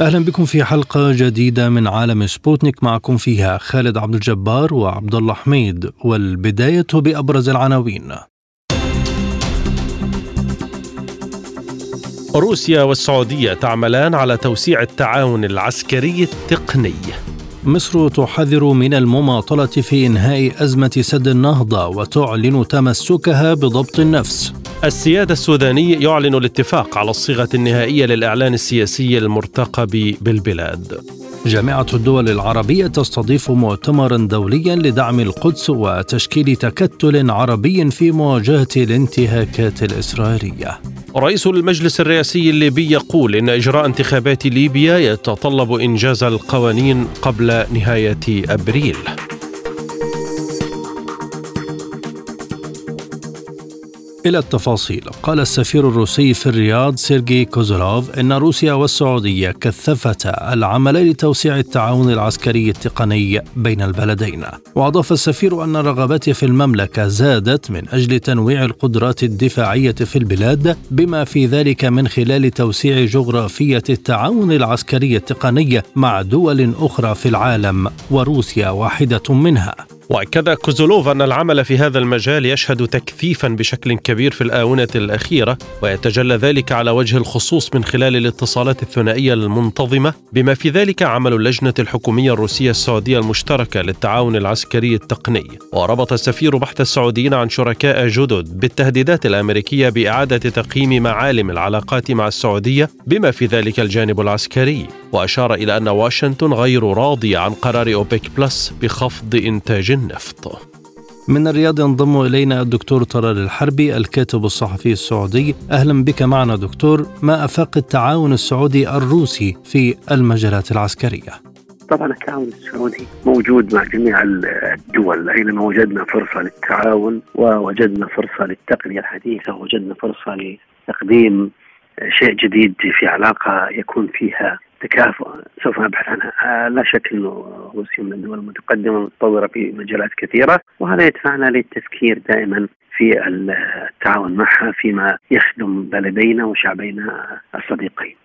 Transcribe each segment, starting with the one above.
أهلا بكم في حلقة جديدة من عالم سبوتنيك معكم فيها خالد عبد الجبار وعبد الله حميد والبداية بأبرز العناوين. روسيا والسعودية تعملان على توسيع التعاون العسكري التقني. مصر تحذر من المماطلة في إنهاء أزمة سد النهضة وتعلن تمسكها بضبط النفس. السيادة السوداني يعلن الاتفاق على الصيغة النهائية للإعلان السياسي المرتقب بالبلاد. جامعة الدول العربية تستضيف مؤتمرا دوليا لدعم القدس وتشكيل تكتل عربي في مواجهة الانتهاكات الإسرائيلية. رئيس المجلس الرئاسي الليبي يقول إن إجراء انتخابات ليبيا يتطلب إنجاز القوانين قبل نهاية أبريل. إلى التفاصيل. قال السفير الروسي في الرياض سيرجي كوزولوف إن روسيا والسعودية كثفتا العمل لتوسيع التعاون العسكري التقني بين البلدين. وأضاف السفير أن الرغبات في المملكة زادت من أجل تنويع القدرات الدفاعية في البلاد بما في ذلك من خلال توسيع جغرافية التعاون العسكري التقني مع دول أخرى في العالم وروسيا واحدة منها. وأكد كوزولوف أن العمل في هذا المجال يشهد تكثيفا بشكل كبير في الآونة الأخيرة ويتجلى ذلك على وجه الخصوص من خلال الاتصالات الثنائية المنتظمة. بما في ذلك عمل اللجنة الحكومية الروسية السعودية المشتركة للتعاون العسكري التقني. وربط السفير بحث السعوديين عن شركاء جدد بالتهديدات الأمريكية بإعادة تقييم معالم العلاقات مع السعودية بما في ذلك الجانب العسكري. وأشار إلى أن واشنطن غير راضية عن قرار اوبيك بلس بخفض إنتاج النفط. من الرياض ينضم إلينا الدكتور طلال الحربي الكاتب الصحفي السعودي. أهلا بك معنا دكتور. ما أفاق التعاون السعودي الروسي في المجالات العسكرية؟ طبعا التعاون السعودي موجود مع جميع الدول اينما وجدنا فرصة للتعاون ووجدنا فرصة للتقنية الحديثة ووجدنا فرصة لتقديم شيء جديد في علاقة يكون فيها تكافؤ سوف نبحث عنها لا شك إنه روسيا من الدول المتقدمة المتطوره في مجالات كثيرة وهذا يدفعنا للتفكير دائما في التعاون معها فيما يخدم بلدينا وشعبينا الصديقين.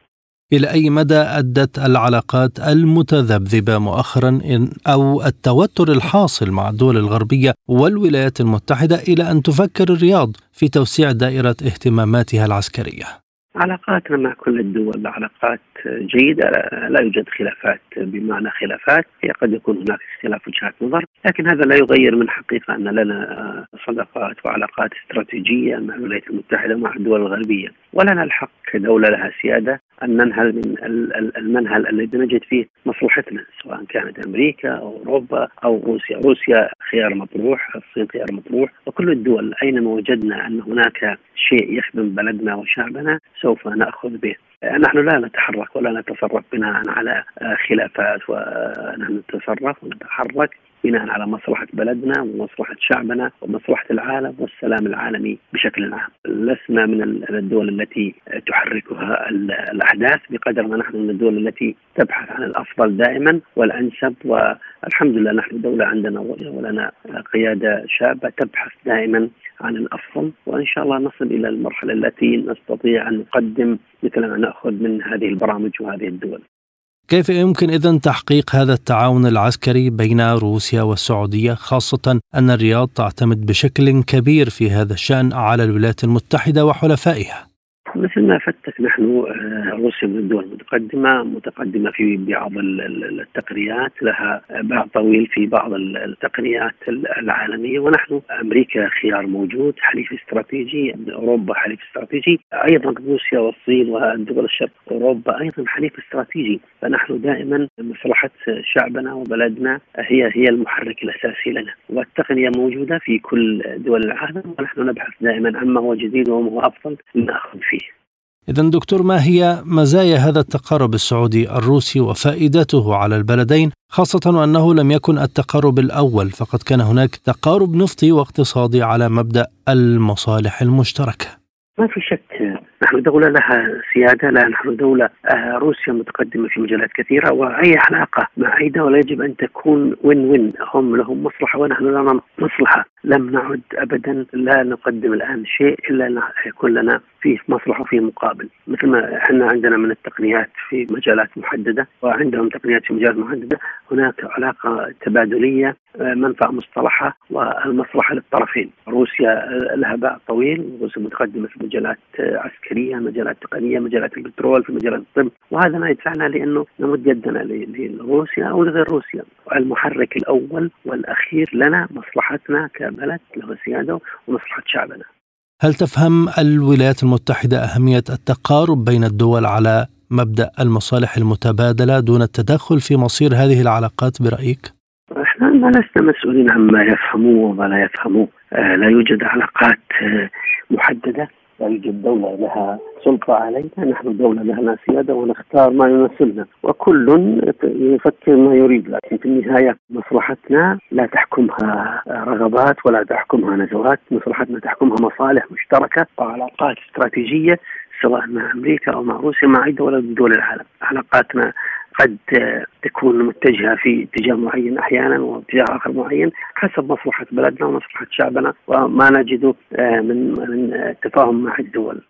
إلى أي مدى أدت العلاقات المتذبذبة مؤخرا أو التوتر الحاصل مع الدول الغربية والولايات المتحدة إلى أن تفكر الرياض في توسيع دائرة اهتماماتها العسكرية؟ علاقاتنا مع كل الدول علاقات جيدة لا يوجد خلافات بمعنى خلافات هي قد يكون هناك اختلاف وجهات نظر لكن هذا لا يغير من حقيقة أن لنا صداقات وعلاقات استراتيجية مع الولايات المتحدة ومع الدول الغربية. ولنا الحق كدولة لها سيادة أن ننهل من المنهل الذي نجد فيه مصلحتنا سواء كانت أمريكا أو أوروبا أو روسيا. روسيا خيار مطروح الصين خيار مطروح. وكل الدول أينما وجدنا أن هناك شيء يخدم بلدنا وشعبنا سوف نأخذ به. نحن لا نتحرك ولا نتصرف بناء على خلافات ونحن نتصرف ونتحرك بناء على مصلحة بلدنا ومصلحة شعبنا ومصلحة العالم والسلام العالمي بشكل عام. لسنا من الدول التي تحركها الأحداث بقدر ما نحن من الدول التي تبحث عن الأفضل دائما والأنسب. والحمد لله نحن دولة عندنا ولنا قيادة شابة تبحث دائما عن الأفضل وإن شاء الله نصل إلى المرحلة التي نستطيع أن نقدم مثل ما نأخذ من هذه البرامج وهذه الدول. كيف يمكن اذا تحقيق هذا التعاون العسكري بين روسيا والسعودية خاصة أن الرياض تعتمد بشكل كبير في هذا الشأن على الولايات المتحدة وحلفائها؟ مثل ما فتك نحن روسيا من الدول المتقدمة متقدمة في بعض التقنيات لها باع طويل في بعض التقنيات العالمية ونحن أمريكا خيار موجود حليف استراتيجي أوروبا حليف استراتيجي أيضا روسيا والصين والدول الشرق أوروبا أيضا حليف استراتيجي. فنحن دائما مصلحة شعبنا وبلدنا هي هي المحرك الأساسي لنا. والتقنية موجودة في كل دول العالم ونحن نبحث دائما عما هو جديد وما هو أفضل لنأخذ فيه إذا دكتور ما هي مزايا هذا التقارب السعودي الروسي وفائدته على البلدين خاصة وأنه لم يكن التقارب الأول فقد كان هناك تقارب نفطي واقتصادي على مبدأ المصالح المشتركة؟ ما في شك نحن دولة لها سيادة لا نحن دولة آه، روسيا متقدمة في مجالات كثيرة وأي علاقة مع أي دولة يجب أن تكون وين وين هم لهم مصلحة ونحن لنا مصلحة. لم نعد أبدا لا نقدم الآن شيء إلا يكون لنا فيه مصلحة وفيه مقابل. مثل ما إحنا عندنا من التقنيات في مجالات محددة وعندهم تقنيات في مجالات محددة هناك علاقة تبادلية آه، منفعة مصطلحة والمصلحة للطرفين. روسيا لها باع طويل روسيا متقدمة في مجالات عسكرية. مجالات تقنية مجالات البترول في مجالات الطب. وهذا ما يدفعنا لأنه نمد يدنا لروسيا أو لغير روسيا. المحرك الأول والأخير لنا مصلحتنا كبلد له سيادة ومصلحة شعبنا. هل تفهم الولايات المتحدة أهمية التقارب بين الدول على مبدأ المصالح المتبادلة دون التدخل في مصير هذه العلاقات برأيك؟ إحنا ما لسنا مسؤولين عما يفهموه وما لا يفهموه. آه لا يوجد علاقات آه محددة. لا يوجد دولة لها سلطة علينا نحن دولة لها سيادة ونختار ما يمثلنا. وكل يفكر ما يريد لكن في النهاية مصلحتنا لا تحكمها رغبات ولا تحكمها نزوات مصلحتنا تحكمها مصالح مشتركة وعلاقات استراتيجية سواء مع أمريكا أو مع روسيا مع أي دولة من دول العالم. علاقاتنا قد تكون متجهة في اتجاه معين أحيانا واتجاه آخر معين حسب مصلحة بلدنا ومصلحة شعبنا وما نجده آه، من من تفاهم مع الدول.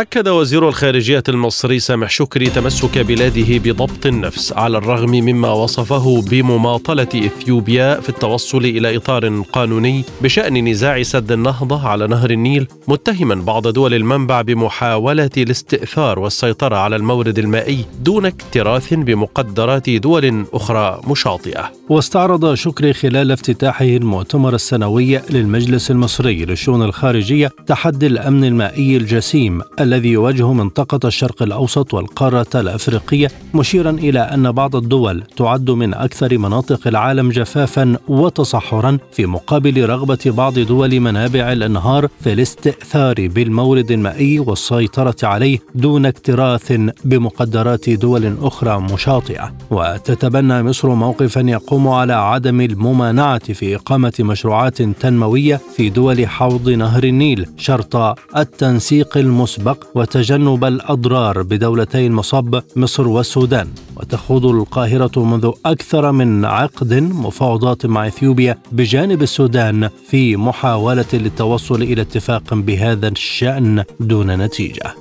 أكد وزير الخارجية المصري سامح شكري تمسك بلاده بضبط النفس على الرغم مما وصفه بمماطلة إثيوبيا في التوصل إلى إطار قانوني بشأن نزاع سد النهضة على نهر النيل متهما بعض دول المنبع بمحاولة الاستئثار والسيطرة على المورد المائي دون اكتراث بمقدرات دول أخرى مشاطئة. واستعرض شكري خلال افتتاحه المؤتمر السنوي للمجلس المصري للشؤون الخارجية تحدي الأمن المائي الجسيم الذي يواجه منطقة الشرق الأوسط والقارة الأفريقية مشيرا إلى أن بعض الدول تعد من أكثر مناطق العالم جفافا وتصحرا في مقابل رغبة بعض دول منابع الأنهار في الاستئثار بالمورد المائي والسيطرة عليه دون اكتراث بمقدرات دول أخرى مشاطئة. وتتبنى مصر موقفا يقوم على عدم الممانعة في إقامة مشروعات تنموية في دول حوض نهر النيل شرط التنسيق المسبق وتجنب الأضرار بدولتي المصب مصر والسودان. وتخوض القاهرة منذ أكثر من عقد مفاوضات مع إثيوبيا بجانب السودان في محاولة للتوصل إلى اتفاق بهذا الشأن دون نتيجة.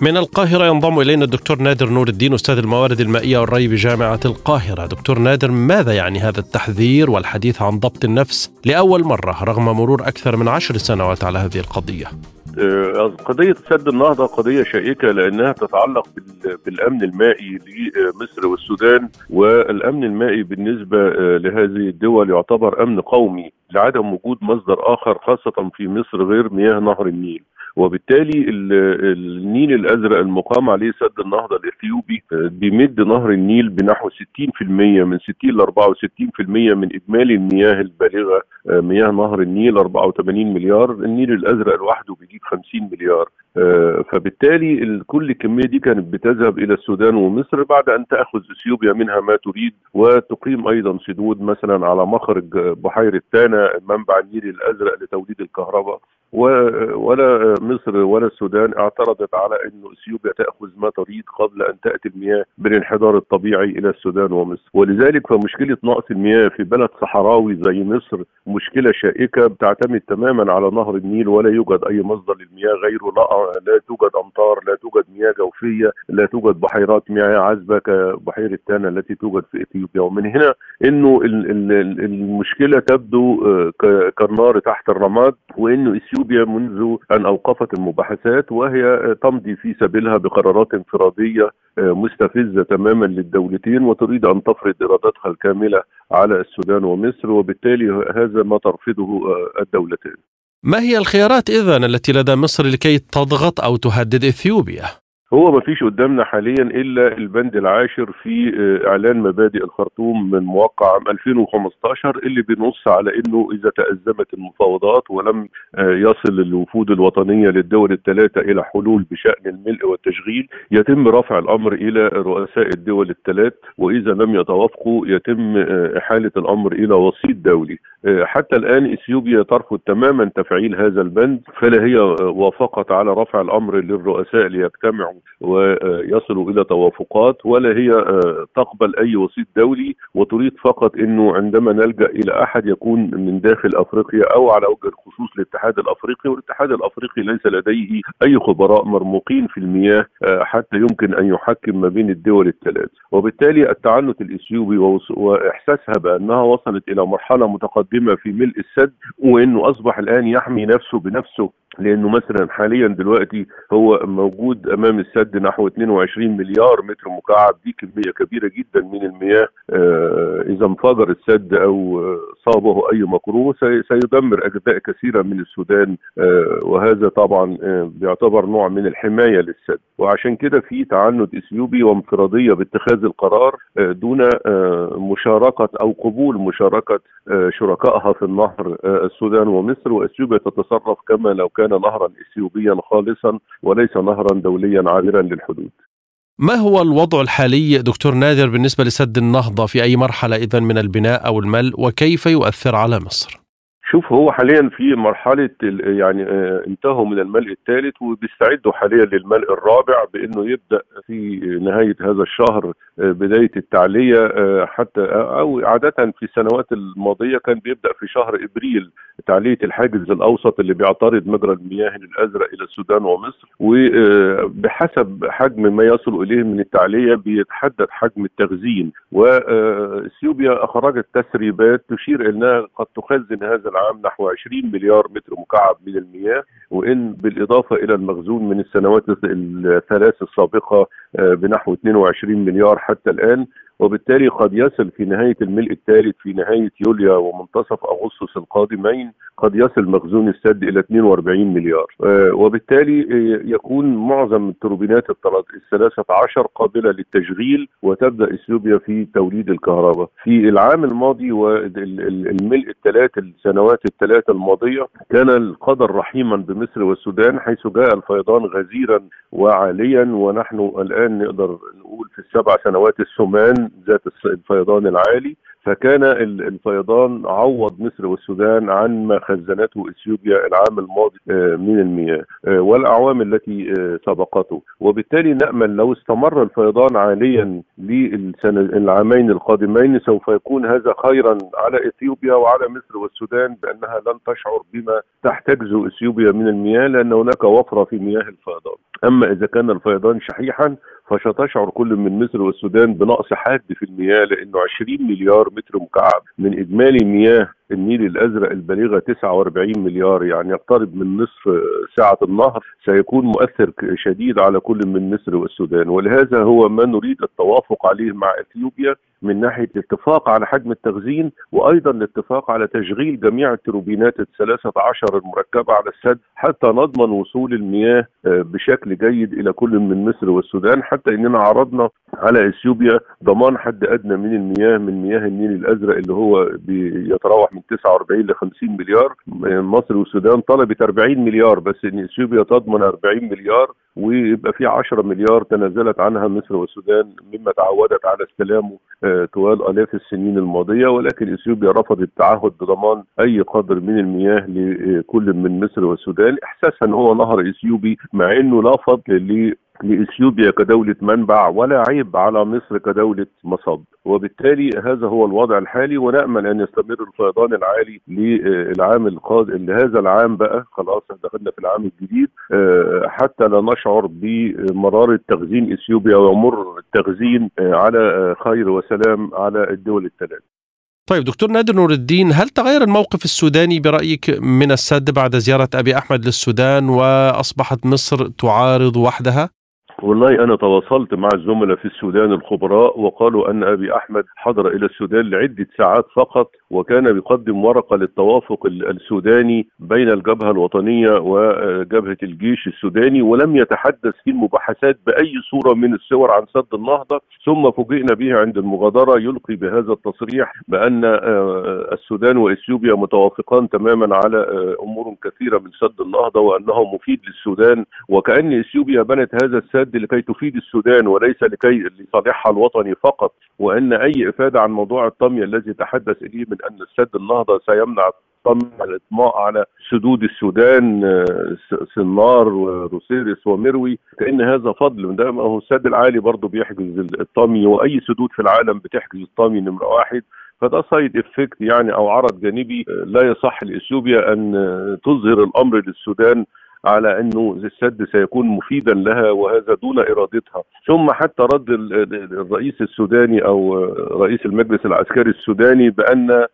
من القاهرة ينضم إلينا الدكتور نادر نور الدين أستاذ الموارد المائية والري بجامعة القاهرة. دكتور نادر ماذا يعني هذا التحذير والحديث عن ضبط النفس لأول مرة رغم مرور أكثر من عشر سنوات على هذه القضية؟ قضية سد النهضة قضية شائكة لأنها تتعلق بالأمن المائي لمصر والسودان والأمن المائي بالنسبة آه، لهذه الدول يعتبر أمن قومي لعدم وجود مصدر آخر خاصة في مصر غير مياه نهر النيل. وبالتالي النيل الأزرق المقام عليه سد النهضه الإثيوبي آه، بيمد نهر النيل بنحو 60% من 60 ل 64% من إجمالي المياه البالغة آه، مياه نهر النيل 84 مليار النيل الأزرق لوحده بيجيب 50 مليار. آه، فبالتالي كل الكمية دي كانت بتذهب إلى السودان ومصر بعد أن تأخذ إثيوبيا منها ما تريد وتقيم أيضا سدود مثلا على مخرج بحيرة تانا منبع النيل الأزرق لتوليد الكهرباء. ولا مصر ولا السودان اعترضت على انه إثيوبيا تأخذ ما تريد قبل أن تأتي المياه بالانحدار الطبيعي إلى السودان ومصر. ولذلك فمشكلة نقص المياه في بلد صحراوي زي مصر مشكلة شائكة بتعتمد تماما على نهر النيل ولا يوجد أي مصدر للمياه غيره. لا لا توجد أمطار لا توجد مياه جوفية لا توجد بحيرات مياه عذبة كبحيرة تانا التي توجد في إثيوبيا. ومن هنا إنه المشكلة تبدو آه، كالنار تحت الرماد وإنه إثيوبيا منذ أن أوقفت المباحثات وهي تمضي في سبيلها بقرارات انفرادية آه، مستفزة تماما للدولتين وتريد أن تفرض إرادتها الكاملة على السودان ومصر وبالتالي هذا ما ترفضه آه، الدولتين. ما هي الخيارات اذا التي لدى مصر لكي تضغط أو تهدد إثيوبيا؟ هو ما فيش قدامنا حاليا إلا البند العاشر في آه، إعلان مبادئ الخرطوم من موقع عام 2015 اللي بينص على إنه إذا تأزمت المفاوضات ولم آه، يصل الوفود الوطنية للدول الثلاثه إلى حلول بشأن الملء والتشغيل يتم رفع الأمر إلى رؤساء الدول الثلاث وإذا لم يتوافقوا يتم آه، إحالة الأمر إلى وسيط دولي. حتى الآن إثيوبيا ترفض تماما تفعيل هذا البند فلا هي وافقت على رفع الأمر للرؤساء ليجتمعوا ويصلوا إلى توافقات ولا هي آه، تقبل أي وسيط دولي وتريد فقط إنه عندما نلجأ إلى أحد يكون من داخل أفريقيا أو على وجه الخصوص الاتحاد الأفريقي والاتحاد الأفريقي ليس لديه أي خبراء مرموقين في المياه آه، حتى يمكن أن يحكم ما بين الدول الثلاث. وبالتالي التعنت الإثيوبي وإحساسها بأنها وصلت إلى مرحلة متقدمة في ملء السد وإنه أصبح الآن يحمي نفسه بنفسه لأنه مثلا حاليا دلوقتي هو موجود أمام السد نحو 22 مليار متر مكعب. دي كمية كبيرة جدا من المياه. آه إذا انفجر السد أو صابه أي مكروه سيدمر أجزاء كثيرة من السودان. آه وهذا طبعا آه بيعتبر نوع من الحماية للسد. وعشان كده في تعنت إثيوبي وانفرادية باتخاذ القرار آه دون آه مشاركة أو قبول مشاركة آه شركائها في النهر آه السودان ومصر. وإثيوبيا تتصرف كما لو كان نهرا اثيوبيا خالصا وليس نهرا دوليا عابرا للحدود. ما هو الوضع الحالي دكتور نادر بالنسبة لسد النهضة في أي مرحلة اذا من البناء أو الملء وكيف يؤثر على مصر؟ شوف هو حاليا في مرحلة يعني آه، انتهوا من الملء الثالث وبيستعدوا حاليا للملء الرابع بإنه يبدأ في نهاية هذا الشهر آه، بداية التعلية آه، حتى أو عادة في السنوات الماضية كان بيبدأ في شهر إبريل تعلية الحاجز الأوسط اللي بيعترض مجرى المياه الأزرق إلى السودان ومصر وبحسب حجم ما يصل إليه من التعلية بيتحدد حجم التخزين واثيوبيا أخرجت تسريبات تشير أنها قد تخزن هذا العام نحو 20 مليار متر مكعب من المياه وإن بالإضافة إلى المخزون من السنوات الثلاث السابقة آه، بنحو 22 مليار حتى الآن. وبالتالي قد يصل في نهاية الملء الثالث في نهاية يوليو ومنتصف أغسطس القادمين قد يصل مخزون السد إلى 42 مليار. آه، وبالتالي آه، يكون معظم التوربينات الثلاثة عشر قابلة للتشغيل وتبدأ إثيوبيا في توليد الكهرباء. في العام الماضي والملء الثلاث السنوات الثلاثة الماضية كان القدر رحيما بمصر والسودان حيث جاء الفيضان غزيرا وعاليا ونحن الآن نقدر نقول في السبع سنوات السمان ذات الفيضان العالي فكان الفيضان عوض مصر والسودان عن ما خزنته إثيوبيا العام الماضي آه، من المياه آه، والأعوام التي آه، سبقته. وبالتالي نأمل لو استمر الفيضان عاليا للعامين القادمين سوف يكون هذا خيرا على إثيوبيا وعلى مصر والسودان بأنها لن تشعر بما تحتجزه إثيوبيا من المياه لأن هناك وفرة في مياه الفيضان. أما إذا كان الفيضان شحيحا فستشعر كل من مصر والسودان بنقص حاد في المياه لأنه 20 مليار متر مكعب. من إجمالي مياه النيل الأزرق البالغه 49 مليار يعني يقترب من نصف سعه النهر سيكون مؤثر شديد على كل من مصر والسودان. ولهذا هو ما نريد التوافق عليه مع إثيوبيا من ناحية الاتفاق على حجم التخزين وأيضا الاتفاق على تشغيل جميع التروبينات الثلاثة عشر المركبة على السد حتى نضمن وصول المياه آه، بشكل جيد إلى كل من مصر والسودان. حتى إننا عرضنا على إثيوبيا ضمان حد أدنى من المياه من مياه النيل الأزرق اللي هو بيتراوح من 49 ل 50 مليار. مصر والسودان طلبت 40 مليار بس ان إثيوبيا تضمن 40 مليار ويبقى في 10 مليار تنازلت عنها مصر والسودان مما تعودت على استلامه آه، طوال آلاف السنين الماضية. ولكن إثيوبيا رفضت التعهد بضمان أي قدر من المياه لكل من مصر والسودان. احساسا هو نهر إثيوبي مع إنه فضل لإثيوبيا كدولة منبع ولا عيب على مصر كدولة مصب. وبالتالي هذا هو الوضع الحالي ونأمل أن يستمر الفيضان العالي للعام القادم لهذا العام بقى. خلاص دخلنا في العام الجديد. آه، حتى لا نشعر بمراره تخزين إثيوبيا ويمر التخزين آه، على خير وسلام على الدول الثلاث طيب دكتور نادر نور الدين هل تغير الموقف السوداني برأيك من السد بعد زيارة أبي أحمد للسودان وأصبحت مصر تعارض وحدها؟ والله أنا تواصلت مع الزملاء في السودان الخبراء وقالوا أن أبي أحمد حضر إلى السودان لعدة ساعات فقط وكان بيقدم ورقة للتوافق السوداني بين الجبهة الوطنية وجبهة الجيش السوداني ولم يتحدث في المباحثات بأي صورة من الصور عن سد النهضة ثم فوجئنا به عند المغادرة يلقي بهذا التصريح بأن آه، السودان وإثيوبيا متوافقان تماما على آه، أمور كثيرة من سد النهضة وأنه مفيد للسودان وكأن إثيوبيا بنت هذا السد لكي تفيد السودان وليس لكي لصالحها الوطني فقط وإن أي إفادة عن موضوع الطمي الذي تحدث إليه من أن السد النهضة سيمنع الطمي الاطماء على سدود السودان آه، سنار وروسيرس ومروي كان هذا فضل ده ما هو السد العالي برضه بيحجز الطمي وأي سدود في العالم بتحجز الطمي نمرة واحد. فده side effect يعني أو عرض جانبي آه، لا يصح لإثيوبيا أن آه، تظهر الأمر للسودان على أنه السد سيكون مفيدا لها وهذا دون إرادتها. ثم حتى رد الرئيس السوداني أو رئيس المجلس العسكري السوداني بأن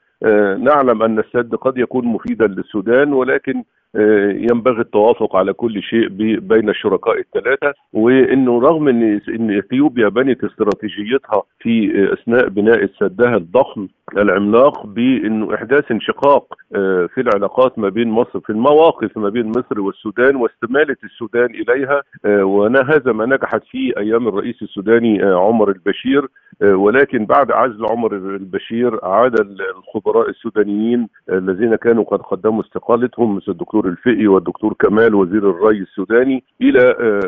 نعلم أن السد قد يكون مفيدا للسودان ولكن آه، ينبغي التوافق على كل شيء بين الشركاء الثلاثة وإنه رغم إن إن إثيوبيا بنت استراتيجيتها في أثناء بناء سدها الضخم العملاق بإنه إحداث انشقاق آه، في العلاقات ما بين مصر في المواقف ما بين مصر والسودان واستمالة السودان إليها وهذا ما نجحت فيه أيام الرئيس السوداني عمر البشير ولكن بعد عزل عمر البشير عاد الخبراء السودانيين الذين كانوا قد قدموا استقالتهم مثل الدكتور الفقي والدكتور كمال وزير الري السوداني إلى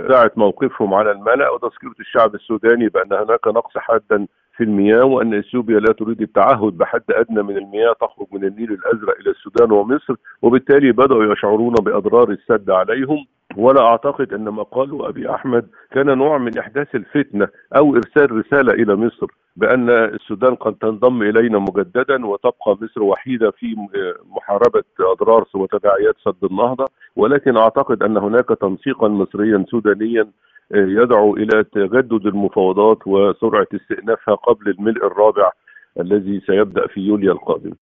ساعة موقفهم على الملأ وتذكرة الشعب السوداني بأن هناك نقص حادا في المياه وأن إثيوبيا لا تريد التعهد بحد أدنى من المياه تخرج من النيل الأزرق إلى السودان ومصر وبالتالي بدأوا يشعرون بأضرار السد عليهم. ولا أعتقد أن ما قاله أبي أحمد كان نوع من إحداث الفتنة أو إرسال رسالة إلى مصر بأن السودان قد تنضم إلينا مجددا وتبقى مصر وحيدة في محاربة أضرار وتداعيات سد النهضة ولكن أعتقد أن هناك تنسيقا مصريا سودانيا يدعو إلى تجدد المفاوضات وسرعة استئنافها قبل الملء الرابع الذي سيبدأ في يوليو القادم.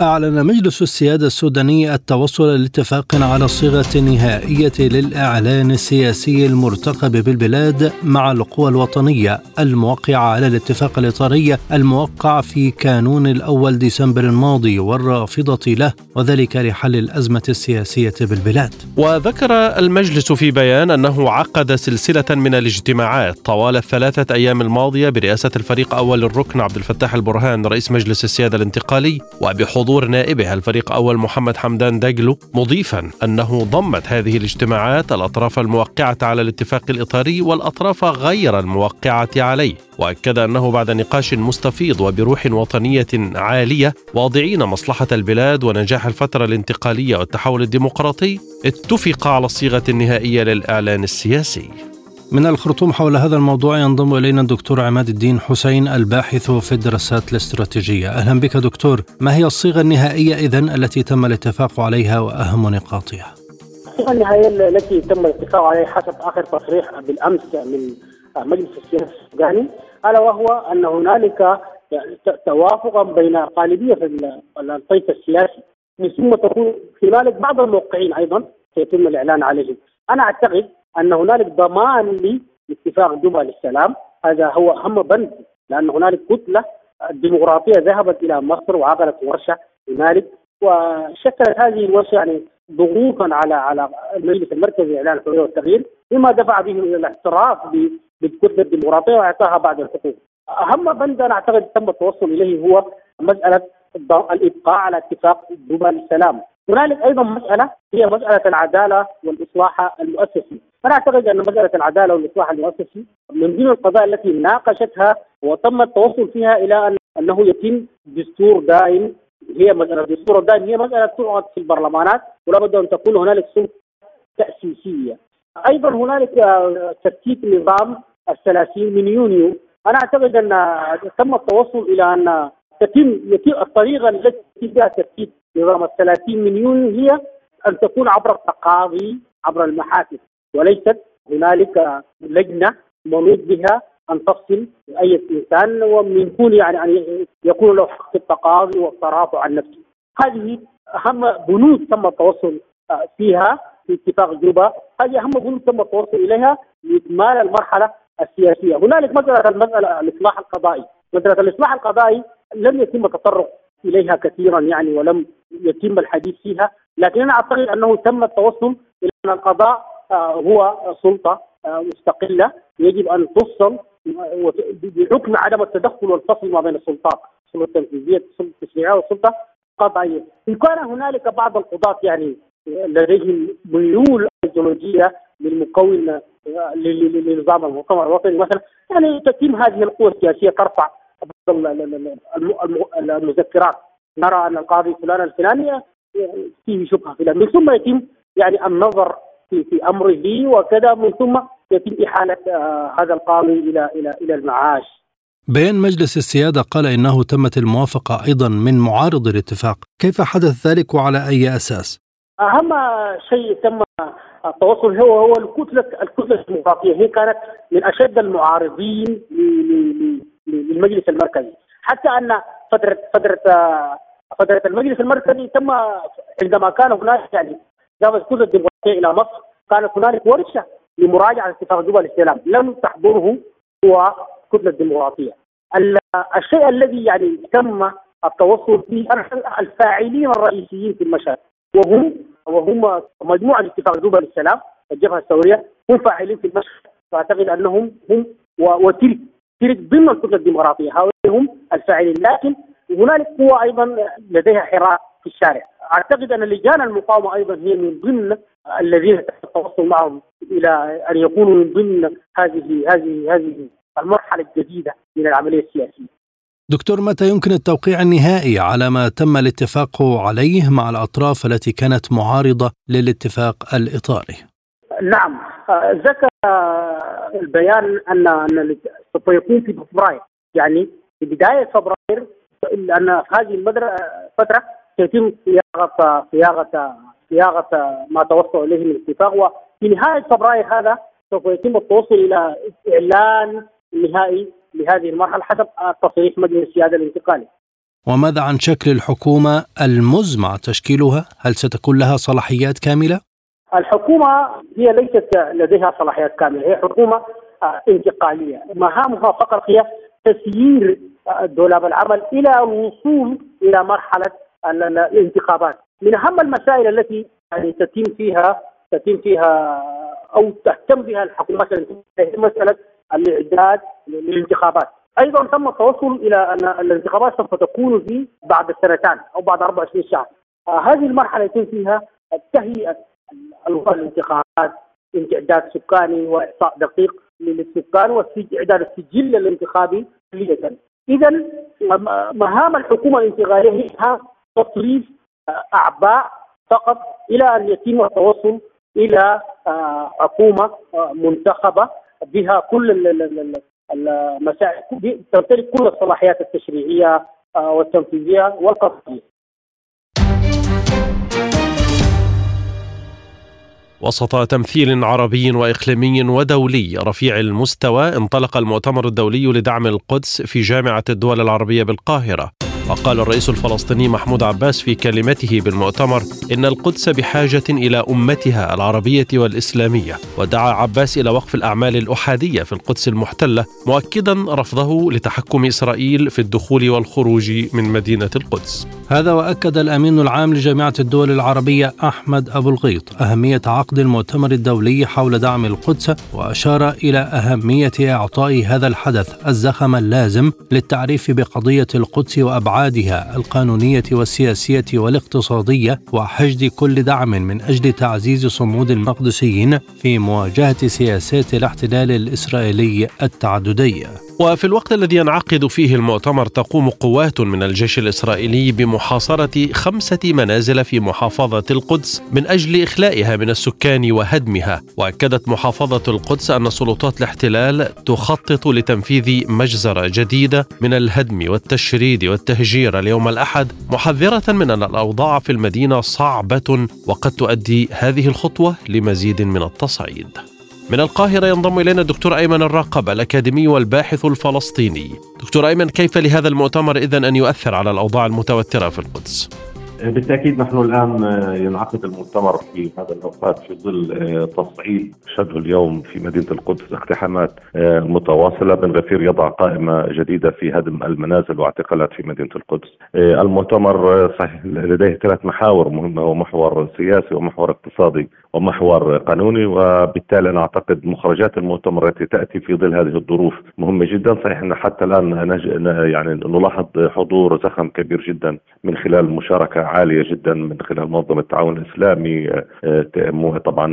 أعلن مجلس السيادة السوداني التوصل لاتفاق على الصيغة النهائية للإعلان السياسي المرتقب بالبلاد مع القوى الوطنية الموقعة على الاتفاق الإطاري الموقع في كانون الأول ديسمبر الماضي والرافضة له وذلك لحل الأزمة السياسية بالبلاد. وذكر المجلس في بيان أنه عقد سلسلة من الاجتماعات طوال الثلاثة أيام الماضية برئاسة الفريق أول الركن عبد الفتاح البرهان رئيس مجلس السيادة الانتقالي وبحضور حضور نائبه الفريق أول محمد حمدان دجلو مضيفا أنه ضمت هذه الاجتماعات الأطراف الموقعة على الاتفاق الإطاري والأطراف غير الموقعة عليه. وأكد أنه بعد نقاش مستفيض وبروح وطنية عالية واضعين مصلحة البلاد ونجاح الفترة الانتقالية والتحول الديمقراطي اتفق على الصيغة النهائية للإعلان السياسي. من الخرطوم حول هذا الموضوع ينضم إلينا الدكتور عماد الدين حسين الباحث في الدراسات الاستراتيجية. أهلا بك دكتور، ما هي الصيغة النهائية اذا التي تم الاتفاق عليها وأهم نقاطها؟ الصيغة النهائية التي تم الاتفاق عليها حسب آخر تصريح بالأمس من مجلس السياسة السوداني ألا وهو أن هنالك توافقا بين غالبيه الطيف السياسي ثم تكون ذلك بعض الموقعين أيضا سيتم الإعلان عليهم. أنا أعتقد أن هنالك ضمان لاتفاق جوبا للسلام هذا هو أهم بند لأن هنالك كتلة ديمقراطية ذهبت إلى مصر وعقدت ورشة هنالك وشكلت هذه الورشة يعني ضغوطا على على المجلس المركزي لإعلان الحرية والتغيير مما دفع به إلى الاعتراف بالكتلة الديمقراطية وإعطاها بعض الحقوق. أهم بند أنا أعتقد تم التوصل إليه هو مسألة الإبقاء على اتفاق جوبا للسلام. هنالك أيضا مسألة هي مسألة العدالة والإصلاح المؤسسي. أنا أعتقد أن مساله العدالة والإصلاح المؤسسي من ضمن القضايا التي ناقشتها وتم التوصل فيها إلى أن أنه يتم دستور دائم هي مساله الدستور الدائم هي مساله تعقد في البرلمانات ولا بد أن تكون هنالك سلطه تأسيسية. أيضا هنالك ترتيب نظام الثلاثين من يونيو أنا أعتقد أن تم التوصل إلى أن تتم يتم الطريقة التي فيها ترتيب نظام الثلاثين من يونيو هي أن تكون عبر التقاضي عبر المحاكم وليست هنالك لجنة منوط بها ان تفصل اي إنسان ومن يكون يعني أن يكون له حق التقاضي والترافع عن نفسه. هذه أهم بنود تم التوصل فيها في اتفاق جوبا. هذه أهم بنود تم التوصل إليها لإكمال المرحلة السياسية، هنالك مسألة المساله الإصلاح القضائي، مسألة الإصلاح القضائي لم يتم التطرق إليها كثيرا يعني ولم يتم الحديث فيها، لكن أنا أعتقد أنه تم التوصل إلى أن القضاء آه، هو سلطة مستقلة يجب أن تفصل بحكم عدم التدخل والفصل ما بين السلطات، السلطه التنفيذية، السلطه التشريعية والسلطة القضائيه، إن كان هنالك بعض القضاة يعني لديهم ميول أيديولوجية للمكون لنظام المؤتمر الوطني مثلا يعني تتم هذه القوى السياسية ترفع المذكرات. نرى أن القاضي فلان الفلاني فيه شبهة فلان ثم يتم يعني النظر في في أمره وكذا من ثم يتم إحالة آه هذا القاضي إلى إلى إلى المعاش. بيان مجلس السيادة قال إنه تمت الموافقة أيضا من معارض الاتفاق، كيف حدث ذلك وعلى أي أساس؟ أهم شيء تم التوصل هو هو الكتلة الكتلة الديمقراطية هي كانت من أشد المعارضين للمجلس المركزي حتى أن فترة فترة فترة المجلس المركزي تم عندما كان هناك يعني ذهبت الكتله الديمقراطيه إلى مصر. كانت هنالك ورشة لمراجعة اتفاق جوبا للسلام لم تحضره هو الكتله الديمقراطية. الشيء الذي يعني تم التوصل فيه الفاعلين الرئيسيين في المشهد وهم وهم مجموعة اتفاق جوبا للسلام الجبهة الثورية هم فاعلين في المشهد. فأعتقد أنهم هم وترك ترك ضمن الكتلة الديمقراطية. هؤلاء هم الفاعلين. لكن هنالك قوى أيضا لديها حراك في الشارع. أعتقد أن لجان المقاومة أيضا هي من ضمن الذين التوصل معهم إلى أن يكونوا من ضمن هذه هذه هذه المرحلة الجديدة من العملية السياسية. دكتور متى يمكن التوقيع النهائي على ما تم الاتفاق عليه مع الأطراف التي كانت معارضة للاتفاق الإطاري؟ نعم. ذكر البيان أن أن سوف يكون في فبراير. يعني في بداية فبراير في هذه الفترة سيتم صياغة صياغة صياغة ما توصل إليه من الاتفاق وفي نهاية فبراير هذا سوف يتم التوصل إلى إعلان نهائي لهذه المرحلة حسب تصريح مجلس السيادة الانتقالي. وماذا عن شكل الحكومة المزمع تشكيلها؟ هل ستكون لها صلاحيات كاملة؟ الحكومة هي ليست لديها صلاحيات كاملة، هي حكومة انتقالية، مهامها فقط هي تسيير دولاب العمل إلى الوصول إلى مرحلة الانتخابات. من أهم المسائل التي يعني تتم فيها تتم فيها أو تهتم بها الحكومات هي مسألة الإعداد للانتخابات. أيضا تم التوصل إلى أن الانتخابات سوف تكون في بعد سنتان أو بعد 24 شهر. آه هذه المرحلة يتم فيها تهيئه الانتخابات استعداد سكاني وإحصاء دقيق للسكان واعداد السجل الانتخابي كلية اذا مهام الحكومة الانتقالية هي تصريف أعباء فقط إلى أن يتم التوصل إلى آه، حكومة آه، منتخبة بها كل المسائل تمتلك كل الصلاحيات التشريعية آه، والتنفيذية والقضائيه. وسط تمثيل عربي وإقليمي ودولي رفيع المستوى انطلق المؤتمر الدولي لدعم القدس في جامعة الدول العربية بالقاهرة وقال الرئيس الفلسطيني محمود عباس في كلمته بالمؤتمر إن القدس بحاجة إلى أمتها العربية والإسلامية. ودعا عباس إلى وقف الأعمال الأحادية في القدس المحتلة مؤكدا رفضه لتحكم إسرائيل في الدخول والخروج من مدينة القدس. هذا وأكد الأمين العام لجامعة الدول العربية أحمد أبو الغيط أهمية عقد المؤتمر الدولي حول دعم القدس وأشار إلى أهمية إعطاء هذا الحدث الزخم اللازم للتعريف بقضية القدس وأبعاد أبعادها القانونية والسياسية والاقتصادية وحشد كل دعم من أجل تعزيز صمود المقدسيين في مواجهة سياسات الاحتلال الإسرائيلي التعددية. وفي الوقت الذي ينعقد فيه المؤتمر تقوم قوات من الجيش الإسرائيلي بمحاصرة خمسة منازل في محافظة القدس من أجل إخلائها من السكان وهدمها، وأكدت محافظة القدس أن سلطات الاحتلال تخطط لتنفيذ مجزرة جديدة من الهدم والتشريد والتهجير اليوم الأحد، محذرة من أن الأوضاع في المدينة صعبة وقد تؤدي هذه الخطوة لمزيد من التصعيد. من القاهرة ينضم إلينا الدكتور أيمن الراقب الأكاديمي والباحث الفلسطيني دكتور أيمن كيف لهذا المؤتمر إذن أن يؤثر على الأوضاع المتوترة في القدس؟ بالتأكيد نحن الآن ينعقد المؤتمر في هذا الأوقات في ظل تصعيد شهده اليوم في مدينة القدس اقتحامات متواصلة بن غفير يضع قائمة جديدة في هدم المنازل واعتقالات في مدينة القدس. المؤتمر صحيح لديه ثلاث محاور مهمة هو محور سياسي ومحور اقتصادي ومحور قانوني وبالتالي أنا أعتقد مخرجات المؤتمر التي تأتي في ظل هذه الظروف مهمة جدا. صحيح أن حتى الآن. يعني نلاحظ حضور زخم كبير جدا من خلال مشاركة عالية جدا من خلال منظمة التعاون الإسلامي. طبعا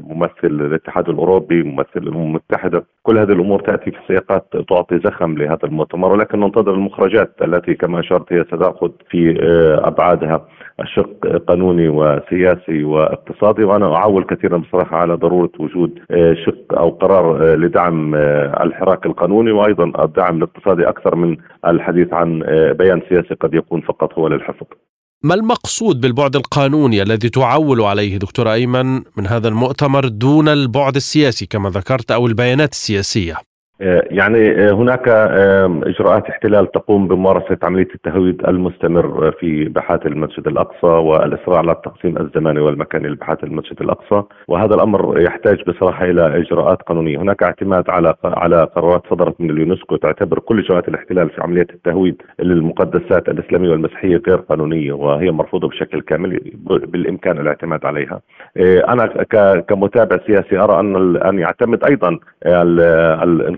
ممثل الاتحاد الأوروبي ممثل الأمم المتحدة. كل هذه الأمور تأتي في سياقات تعطي زخم لهذا المؤتمر. ولكن ننتظر المخرجات التي كما أشرت هي ستأخذ في آه، أبعادها. الشق قانوني وسياسي واقتصادي وأنا أعول كثيرا بصراحة على ضرورة وجود شق أو قرار لدعم الحراك القانوني وأيضا الدعم الاقتصادي أكثر من الحديث عن بيان سياسي قد يكون فقط هو للحفظ. ما المقصود بالبعد القانوني الذي تعول عليه دكتور أيمن من هذا المؤتمر دون البعد السياسي كما ذكرت أو البيانات السياسية؟ آه، يعني آه، هناك إجراءات احتلال تقوم بممارسة عملية التهويد المستمر في باحات المسجد الأقصى والاصرار على التقسيم الزماني والمكاني لباحات المسجد الأقصى وهذا الأمر يحتاج بصراحة إلى إجراءات قانونية، هناك اعتماد على على قرارات صدرت من اليونسكو تعتبر كل اجراءات الاحتلال في عملية التهويد للمقدسات الإسلامية والمسيحية غير قانونية وهي مرفوضة بشكل كامل بالإمكان الاعتماد عليها. آه، أنا كمتابع سياسي أرى أن أن يعتمد أيضا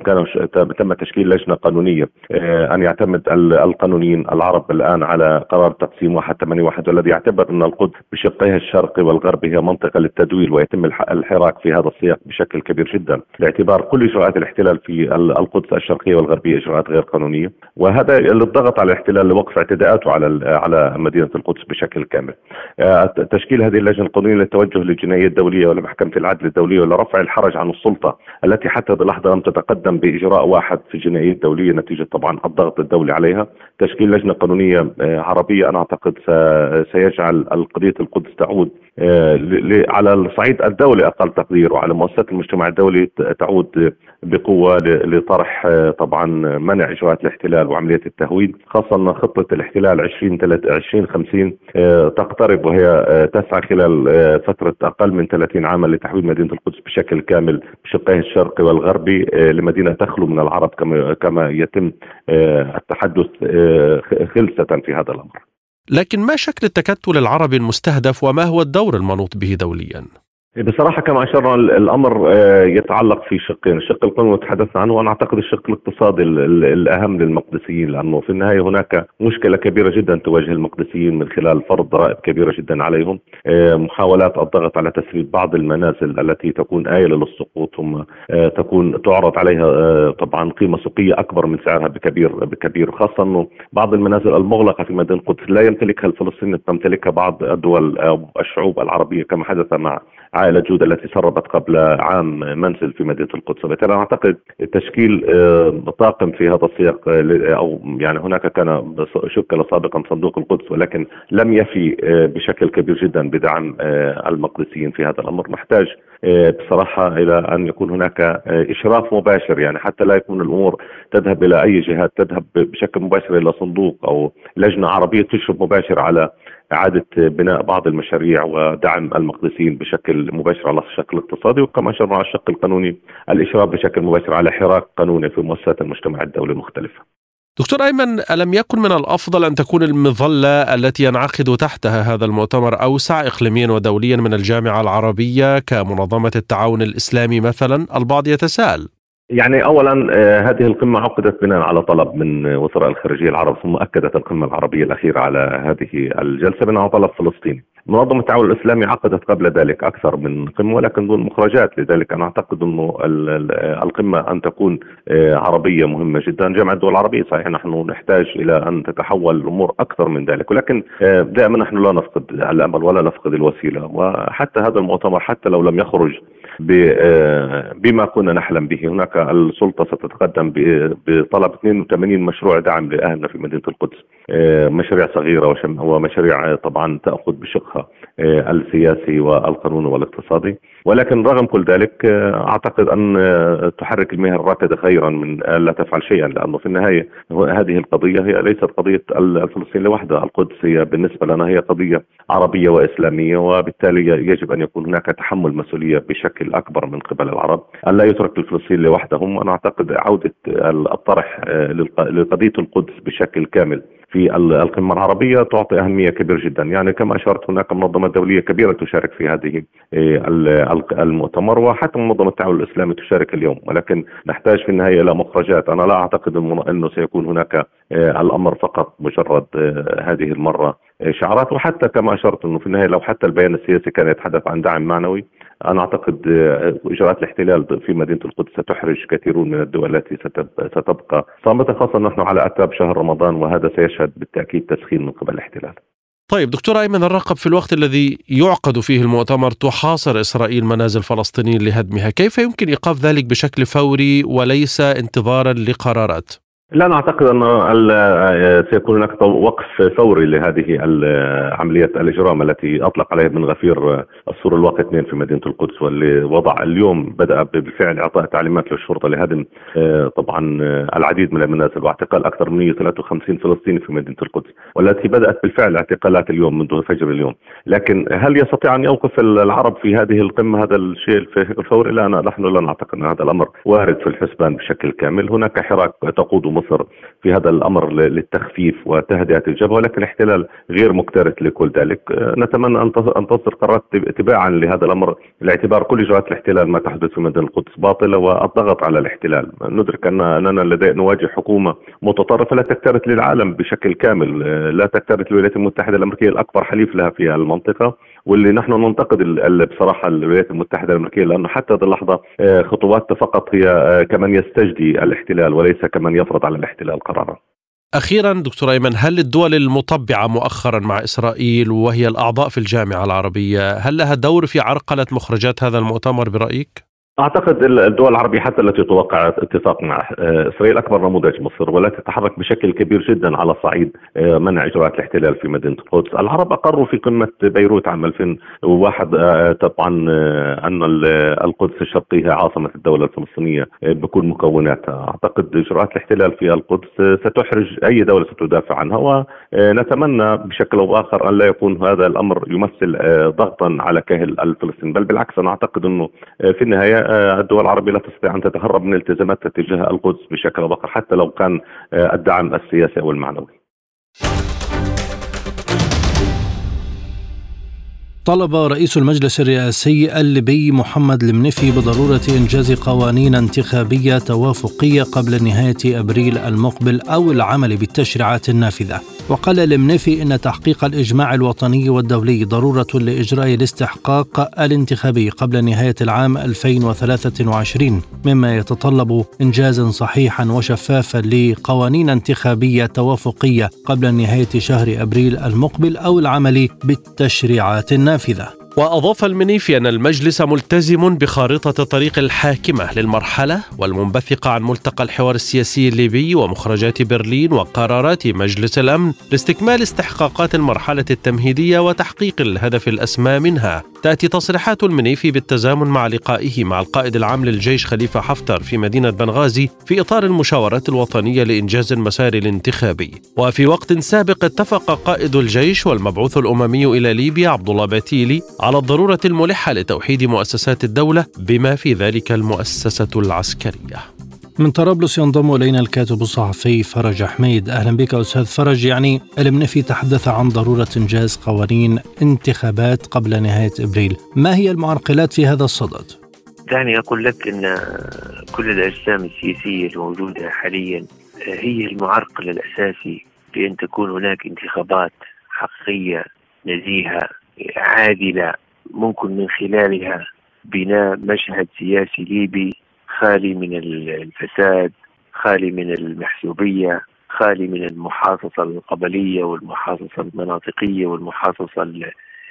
كان تم تشكيل لجنة قانونية. آه، أن يعتمد القانونيين العرب الآن على قرار تقسيم 181 والذي يعتبر أن القدس بشقيها الشرقي والغربي هي منطقة للتدويل ويتم الحراك في هذا السياق بشكل كبير جدا. باعتبار كل إجراءات الاحتلال في القدس الشرقية والغربية إجراءات غير قانونية. وهذا للضغط على الاحتلال لوقف اعتداءاته على على مدينة القدس بشكل كامل. آه، تشكيل هذه اللجنة القانونية للتوجه للجنائية الدولية ولمحكمة العدل الدولية ولرفع الحرج عن السلطة التي حتى بلحظه لم تتقدم بإجراء واحد في الجنائيه الدوليه نتيجة طبعا الضغط الدولي عليها، تشكيل لجنة قانونية آه، عربية أنا أعتقد سيجعل قضيه القدس تعود آه، على الصعيد الدولي أقل تقدير وعلى مؤسسات المجتمع الدولي تعود بقوة لطرح آه، طبعا منع إجراءات الاحتلال وعملية التهويد خاصة أن خطة الاحتلال 20 2050 تقترب وهي تسعى خلال فترة أقل من 30 عاما لتحويل مدينة القدس بشكل كامل بشقيه الشرقي والغربي لمدينة تخلو من العرب كما كما يتم آه، التحدث آه، خلسة في هذا الأمر لكن ما شكل التكتل العربي المستهدف وما هو الدور المنوط به دوليا؟ بصراحة كما أشرنا الأمر آه، يتعلق في شقين، الشق القانوني تحدثنا عنه وأنا أعتقد الشق الاقتصادي الأهم للمقدسيين لأنه في النهاية هناك مشكلة كبيرة جدا تواجه المقدسيين من خلال فرض ضرائب كبيرة جدا عليهم، آه، محاولات الضغط على تسريب بعض المنازل التي تكون آيلة للسقوط ثم آه، تكون تعرض عليها طبعا قيمة سوقية أكبر من سعرها بكبير بكبير، خاصة أنه بعض المنازل المغلقة في مدينة القدس لا يمتلكها الفلسطينيين تمتلكها بعض الدول أو الشعوب العربية كما حدث مع عائلة جودة التي سربت قبل عام منزل في مدينة القدس. وبالتالي أعتقد تشكيل آه، طاقم في هذا السياق آه، أو يعني هناك كان شكل سابقا صندوق القدس ولكن لم يفي آه، بشكل كبير جدا بدعم المقدسيين في هذا الأمر. نحتاج بصراحة إلى أن يكون هناك إشراف مباشر. يعني حتى لا يكون الأمور تذهب إلى أي جهات تذهب بشكل مباشر إلى صندوق أو لجنة عربية تشرف مباشر على إعادة بناء بعض المشاريع ودعم المقدسيين بشكل مباشر على الشق الاقتصادي وكما أشرنا على الشق القانوني الإشراف بشكل مباشر على حراك قانوني في مؤسسات المجتمع الدولي المختلفة. دكتور أيمن ألم يكن من الأفضل أن تكون المظلة التي ينعقد تحتها هذا المؤتمر أوسع إقليميا ودوليا من الجامعة العربية كمنظمة التعاون الإسلامي مثلا؟ البعض يتساءل. يعني اولا آه، هذه القمة عقدت بناء على طلب من وزراء الخارجية العرب ثم أكدت القمة العربية الأخيرة على هذه الجلسة بناء على طلب فلسطيني. منظمة التعاون الإسلامي عقدت قبل ذلك أكثر من قمة ولكن دون مخرجات. لذلك أنا أعتقد أنه القمة أن تكون آه، عربية مهمة جدا. جامعه الدول العربية صحيح نحن نحتاج إلى أن تتحول الأمور أكثر من ذلك. ولكن آه، دائما نحن لا نفقد الأمل ولا نفقد الوسيلة. وحتى هذا المؤتمر حتى لو لم يخرج بما كنا نحلم به. هناك السلطة ستتقدم بطلب 82 مشروع دعم لأهلنا في مدينة القدس. آه، مشاريع صغيرة ومشاريع طبعا تأخذ بشقها. السياسي والقانوني والاقتصادي. ولكن رغم كل ذلك أعتقد أن تحرك المياه الراكده خيرا من لا تفعل شيئا لأنه في النهاية هذه القضية هي ليست قضية الفلسطين لوحدها، القدس هي بالنسبة لنا هي قضية عربية وإسلامية وبالتالي يجب أن يكون هناك تحمل مسؤولية بشكل أكبر من قبل العرب، أن لا يترك الفلسطين لوحدهم وأنا أعتقد عودة الطرح لقضية القدس بشكل كامل في القمة العربية تعطي أهمية كبيرة جدا. يعني كما أشرت هناك منظمة دولية كبيرة تشارك في هذه المؤتمر وحتى منظمة التعاون الإسلامي تشارك اليوم. ولكن نحتاج في النهاية إلى مخرجات. أنا لا أعتقد أنه سيكون هناك آه، الأمر فقط مجرد آه، هذه المرة آه، شعارات. وحتى كما أشرت أنه في النهاية لو حتى البيان السياسي كان يتحدث عن دعم معنوي أنا أعتقد إجراءات الاحتلال في مدينة القدس ستحرج كثيرون من الدول التي ستبقى صامته خاصة نحن على اعتاب شهر رمضان وهذا سيشهد بالتأكيد تسخين من قبل الاحتلال. طيب دكتور أيمن الرقب في الوقت الذي يعقد فيه المؤتمر تحاصر إسرائيل منازل فلسطينيين لهدمها، كيف يمكن إيقاف ذلك بشكل فوري وليس انتظارا لقرارات؟ لا نعتقد أن سيكون هناك وقف فوري لهذه عملية الإجرام التي أطلق عليها بن غفير السور الواقي اثنين في مدينة القدس واللي اليوم بدأ بالفعل إعطاء تعليمات للشرطة لهدم طبعا العديد من المنازل واعتقال أكثر من 153 فلسطيني في مدينة القدس والتي بدأت بالفعل اعتقالات اليوم منذ فجر اليوم. لكن هل يستطيع أن يوقف العرب في هذه القمة هذا الشيء الفوري؟ لا نحن لا نعتقد أن هذا الأمر وارد في الحسبان بشكل كامل. هناك حراك تقود مصر في هذا الأمر للتخفيف وتهدئة الجبهة ولكن الاحتلال غير مكترث لكل ذلك. نتمنى أن تصدر قرارات تباعا لهذا الأمر. لاعتبار كل اجراءات الاحتلال ما تحدث في مدينه القدس باطلة والضغط على الاحتلال. ندرك أن أننا لدينا نواجه حكومة متطرفة لا تكترث للعالم بشكل كامل. لا تكترث الولايات المتحدة الأمريكية الأكبر حليف لها في المنطقة. واللي نحن ننتقد بصراحة الولايات المتحدة الأمريكية لأنه حتى هذه اللحظة آه، خطوات فقط هي آه، كمن يستجدي الاحتلال وليس كمن يفرض على الاحتلال قرارا. أخيرا دكتور أيمن هل الدول المطبعة مؤخرا مع إسرائيل وهي الأعضاء في الجامعة العربية هل لها دور في عرقلة مخرجات هذا المؤتمر برأيك؟ أعتقد الدول العربية حتى التي توقع اتفاق مع آه، إسرائيل أكبر نموذج مصر والتي تتحرك بشكل كبير جدا على صعيد آه، منع إجراءات الاحتلال في مدينة القدس، العرب أقروا في قمة بيروت عام 2001 آه، طبعا أن القدس الشرقية عاصمة الدولة الفلسطينية بكل مكوناتها، أعتقد إجراءات الاحتلال في القدس ستحرج أي دولة ستدافع عنها ونتمنى بشكل أو بآخر أن لا يكون هذا الأمر يمثل ضغطا على كاهل الفلسطيني، بل بالعكس أنا أعتقد إنه في النهاية الدول العربية لا تستطيع أن تتهرب من التزاماتها تجاه القدس بشكل أو بآخر حتى لو كان آه، الدعم السياسي أو المعنوي طلب رئيس المجلس الرئاسي الليبي محمد المنفي بضرورة إنجاز قوانين انتخابية توافقية قبل نهاية أبريل المقبل أو العمل بالتشريعات النافذة. وقال المنفي إن تحقيق الإجماع الوطني والدولي ضرورة لإجراء الاستحقاق الانتخابي قبل نهاية العام 2023 مما يتطلب انجازا صحيحا وشفافا لقوانين انتخابية توافقية قبل نهاية شهر أبريل المقبل أو العمل بالتشريعات النافذة. وأضاف المنيفي أن المجلس ملتزم بخارطة طريق الحاكمة للمرحلة والمنبثقة عن ملتقى الحوار السياسي الليبي ومخرجات برلين وقرارات مجلس الأمن لاستكمال استحقاقات المرحلة التمهيدية وتحقيق الهدف الأسمى منها. تأتي تصريحات المنيفي بالتزامن مع لقائه مع القائد العام للجيش خليفة حفتر في مدينة بنغازي في إطار المشاورات الوطنية لإنجاز المسار الانتخابي. وفي وقت سابق اتفق قائد الجيش والمبعوث الأممي إلى ليبيا عبد الله باتيلي على الضرورة الملحة لتوحيد مؤسسات الدولة بما في ذلك المؤسسة العسكرية. من طرابلس ينضم إلينا الكاتب الصحفي فرج حميد أهلا بك أستاذ فرج يعني المنفي تحدث عن ضرورة إنجاز قوانين انتخابات قبل نهاية إبريل، ما هي المعرقلات في هذا الصدد؟ دعني أقول لك إن كل الأجسام السياسية الموجودة حاليا هي المعرقل الأساسي بأن تكون هناك انتخابات حقيقية نزيهه عادلة ممكن من خلالها بناء مشهد سياسي ليبي خالي من الفساد خالي من المحسوبية خالي من المحاصصة القبلية والمحاصصة المناطقية والمحاصصة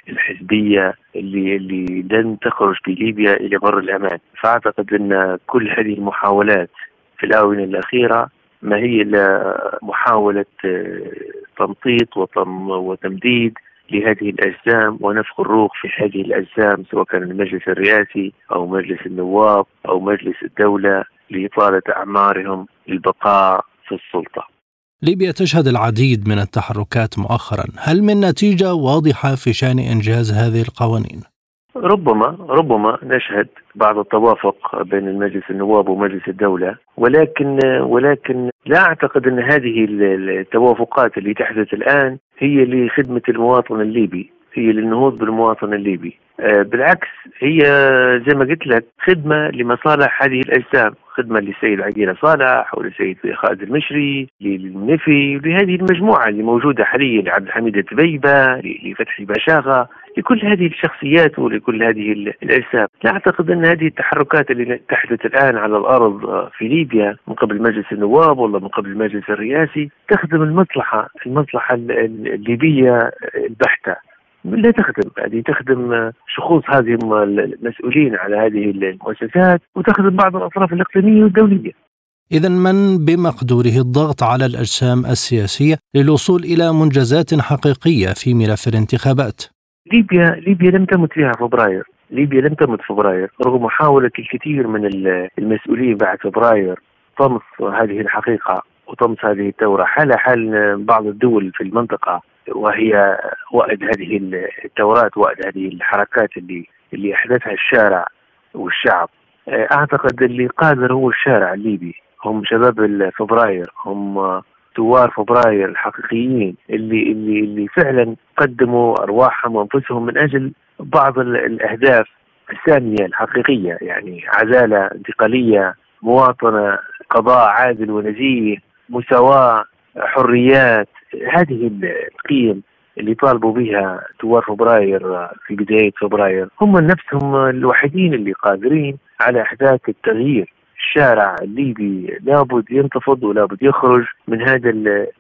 الحزبية اللي اللي لن تخرج بليبيا إلى بر الأمان. فأعتقد أن كل هذه المحاولات في الآونة الأخيرة ما هي إلا محاولة تمطيط وتمديد لهذه الأجسام ونفخ الروح في هذه الأجسام سواء كان المجلس الرئاسي أو مجلس النواب أو مجلس الدولة لإطالة أعمارهم للبقاء في السلطة ليبيا تشهد العديد من التحركات مؤخرا هل من نتيجة واضحة في شأن إنجاز هذه القوانين؟ ربما ربما نشهد بعض التوافق بين المجلس النواب ومجلس الدولة ولكن ولكن لا أعتقد أن هذه التوافقات اللي تحدث الآن هي لخدمة المواطن الليبي هي للنهوض بالمواطن الليبي. آه، بالعكس هي زي ما قلت لك خدمة لمصالح هذه الأجسام خدمة للسيد عقيلة صالح وللسيد خالد المشري للنفي لهذه المجموعة اللي موجودة حاليا لعبد الحميد التبيبة لفتحي باشاغة لكل هذه الشخصيات ولكل هذه الأجسام لا أعتقد أن هذه التحركات اللي تحدث الآن على الأرض آه، في ليبيا من قبل مجلس النواب ولا من قبل المجلس الرئاسي تخدم المصلحة المصلحة الليبية البحتة لا تخدم هذه تخدم شخوص هذه المسؤولين على هذه المؤسسات وتخدم بعض الأطراف الإقليمية والدولية. إذا من بمقدوره الضغط على الأجسام السياسية للوصول إلى منجزات حقيقية في ملف الانتخابات؟ ليبيا ليبيا لم تمت فيها فبراير، ليبيا لم تمت فبراير رغم محاولة الكثير من المسؤولين بعد فبراير طمس هذه الحقيقة وطمس هذه الثورة حال حال بعض الدول في المنطقة وهي وأد هذه الثورات وأد هذه الحركات اللي اللي أحدثها الشارع والشعب. أعتقد اللي قادر هو الشارع الليبي. هم شباب فبراير هم ثوار فبراير الحقيقيين اللي اللي اللي فعلا قدموا أرواحهم وأنفسهم من أجل بعض الأهداف الساميه الحقيقية يعني عداله انتقالية مواطنة قضاء عادل ونزيه مساواة حريات هذه القيم اللي طالبوا بها ثوار فبراير في بداية فبراير. هم نفسهم الوحيدين اللي قادرين على إحداث التغيير. الشارع الليبي لابد ينتفض ولابد يخرج من هذا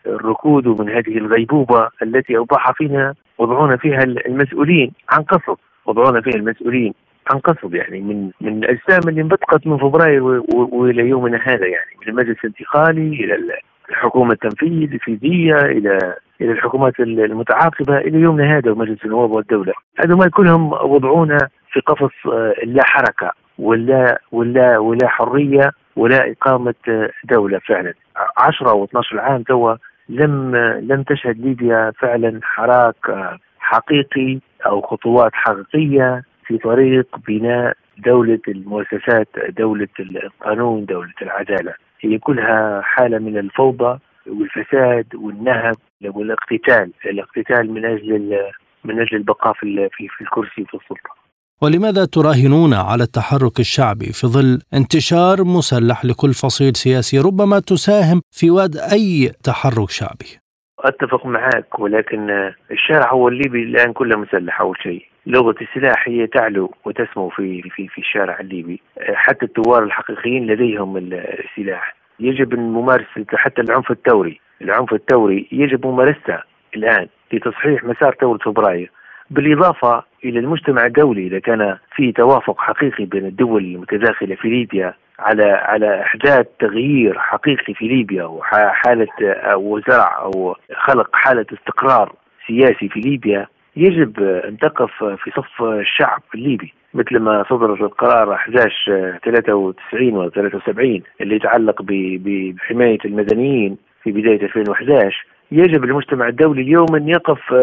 الركود ومن هذه الغيبوبة التي أوضح فينا وضعونا فيها المسؤولين عن قصد. وضعونا فيها المسؤولين عن قصد يعني من من الأجسام اللي انبثقت من فبراير وإلى يومنا هذا يعني. من المجلس الانتقالي إلى الحكومة التنفيذية إلى إلى الحكومات المتعاقبة إلى يومنا هذا ومجلس النواب والدولة. هذول كلهم وضعونا في قفص آه، لا حركه ولا ولا ولا حرية ولا إقامة دولة فعلا. 10 أو 12 عام توا لم لم تشهد ليبيا فعلا حراك حقيقي أو خطوات حقيقية في طريق بناء دولة المؤسسات دولة القانون دولة العدالة. هي كلها حالة من الفوضى والفساد والنهب والإقتتال. الإقتتال من أجل من أجل البقاء في في الكرسي في السلطة. ولماذا تراهنون على التحرك الشعبي في ظل انتشار مسلح لكل فصيل سياسي ربما تساهم في واد أي تحرك شعبي؟ أتفق معك ولكن الشارع هو الليبي الآن كله مسلح أول شيء. لغة السلاح هي تعلو وتسمو في في في الشارع الليبي. حتى الثوار الحقيقيين لديهم السلاح. يجب ممارسه حتى العنف الثوري. العنف الثوري يجب ممارسته الآن لتصحيح مسار ثورة فبراير. بالإضافة إلى المجتمع الدولي إذا كان في توافق حقيقي بين الدول المتداخلة في ليبيا على على إحداث تغيير حقيقي في ليبيا وحالة أو زرع أو خلق حالة استقرار سياسي في ليبيا يجب أن تقف في صف الشعب الليبي. مثل ما صدر القرار 11 93 و 73 اللي يتعلق بحماية المدنيين في بداية 2011 يجب المجتمع الدولي اليوم أن يقف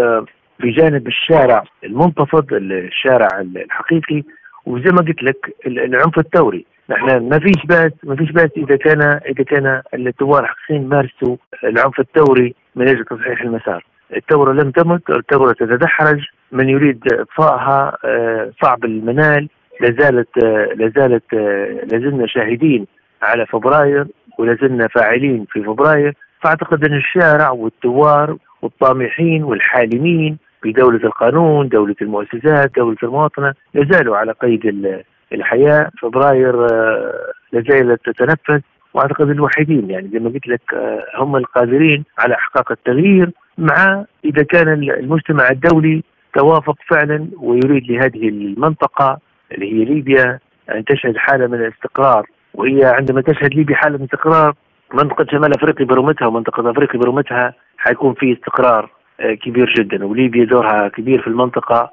بجانب الشارع المنتفض الشارع الحقيقي وزي ما قلت لك العنف الثوري. نحن ما فيش بأس ما فيش بأس إذا كان إذا كان الثوار الحقيقيين مارسوا العنف الثوري من أجل تصحيح المسار. الثورة لم تمت الثورة تتدحرج. من يريد إطفائها آه، صعب المنال. لازالت لازالت لازلنا شاهدين على فبراير ولازلنا فاعلين في فبراير. فأعتقد أن الشارع والثوار والطامحين والحالمين بدولة القانون دولة المؤسسات دولة المواطنة لازالوا على قيد الحياة. فبراير آه، لازالت تتنفس وأعتقد الوحيدين يعني زي ما قلت لك آه، هم القادرين على إحقاق التغيير. مع إذا كان المجتمع الدولي توافق فعلا ويريد لهذه المنطقة اللي هي ليبيا أن تشهد حالة من الاستقرار. وهي عندما تشهد ليبيا حالة من استقرار منطقة شمال أفريقيا برمتها ومنطقة أفريقيا برمتها حيكون في استقرار. كبير جدا وليبيا دورها كبير في المنطقة.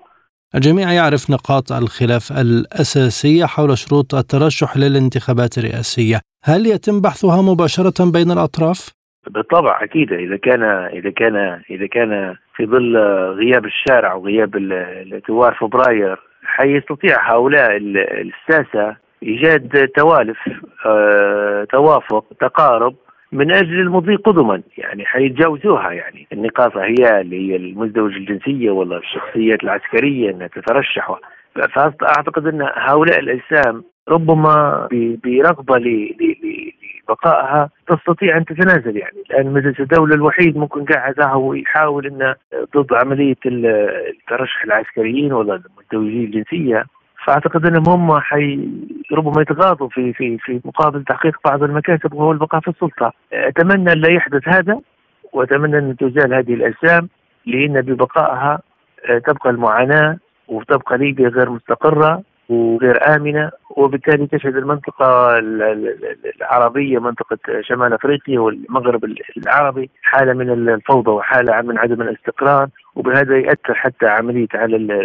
الجميع يعرف نقاط الخلاف الأساسية حول شروط الترشح للانتخابات الرئاسية. هل يتم بحثها مباشرة بين الأطراف؟ بالطبع أكيد. إذا كان إذا كان إذا كان في ظل غياب الشارع وغياب الثوار فبراير حيستطيع هؤلاء الساسة إيجاد توالف آه، توافق تقارب من أجل المضي قدما يعني حيتجاوزوها يعني. النقاط هي اللي هي المزدوج الجنسية ولا الشخصيات العسكرية إنها تترشح. فأعتقد إن هؤلاء الأجسام ربما برغبة لبقائها تستطيع أن تتنازل يعني. لأن مجلس الدولة الوحيد ممكن قاعد يحاول انه ضد عملية الترشح العسكريين ولا المتزوجين الجنسية. فأعتقد إنهم هم حي ربما يتغاضوا في في في مقابل تحقيق بعض المكاسب وهو البقاء في السلطة. أتمنى أن لا يحدث هذا وأتمنى أن تزال هذه الأجسام لأن ببقائها آه، تبقى المعاناة وتبقى ليبيا غير مستقرة وغير آمنة وبالتالي تشهد المنطقة العربية منطقة شمال أفريقيا والمغرب العربي حالة من الفوضى وحالة من عدم الاستقرار وبهذا يأثر حتى عملية على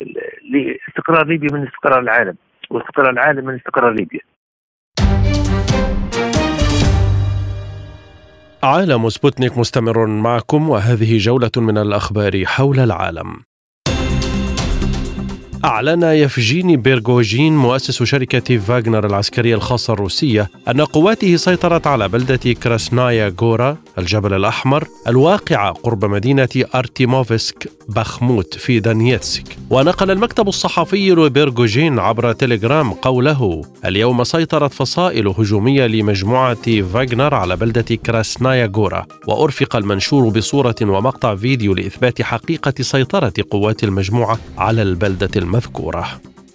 استقرار ليبيا من استقرار العالم واستقرار العالم من استقرار ليبيا. عالم سبوتنيك مستمر معكم وهذه جولة من الأخبار حول العالم. أعلن يفجيني بيرغوجين مؤسس شركة فاغنر العسكرية الخاصة الروسية أن قواته سيطرت على بلدة كراسنايا غورا الجبل الأحمر الواقعة قرب مدينة أرتيموفسك بخموت في دانيتسك ونقل المكتب الصحفي لبيرغوجين عبر تليجرام قوله اليوم سيطرت فصائل هجومية لمجموعة فاغنر على بلدة كراسنايا غورا وأرفق المنشور بصورة ومقطع فيديو لإثبات حقيقة سيطرة قوات المجموعة على البلدة المذكورة.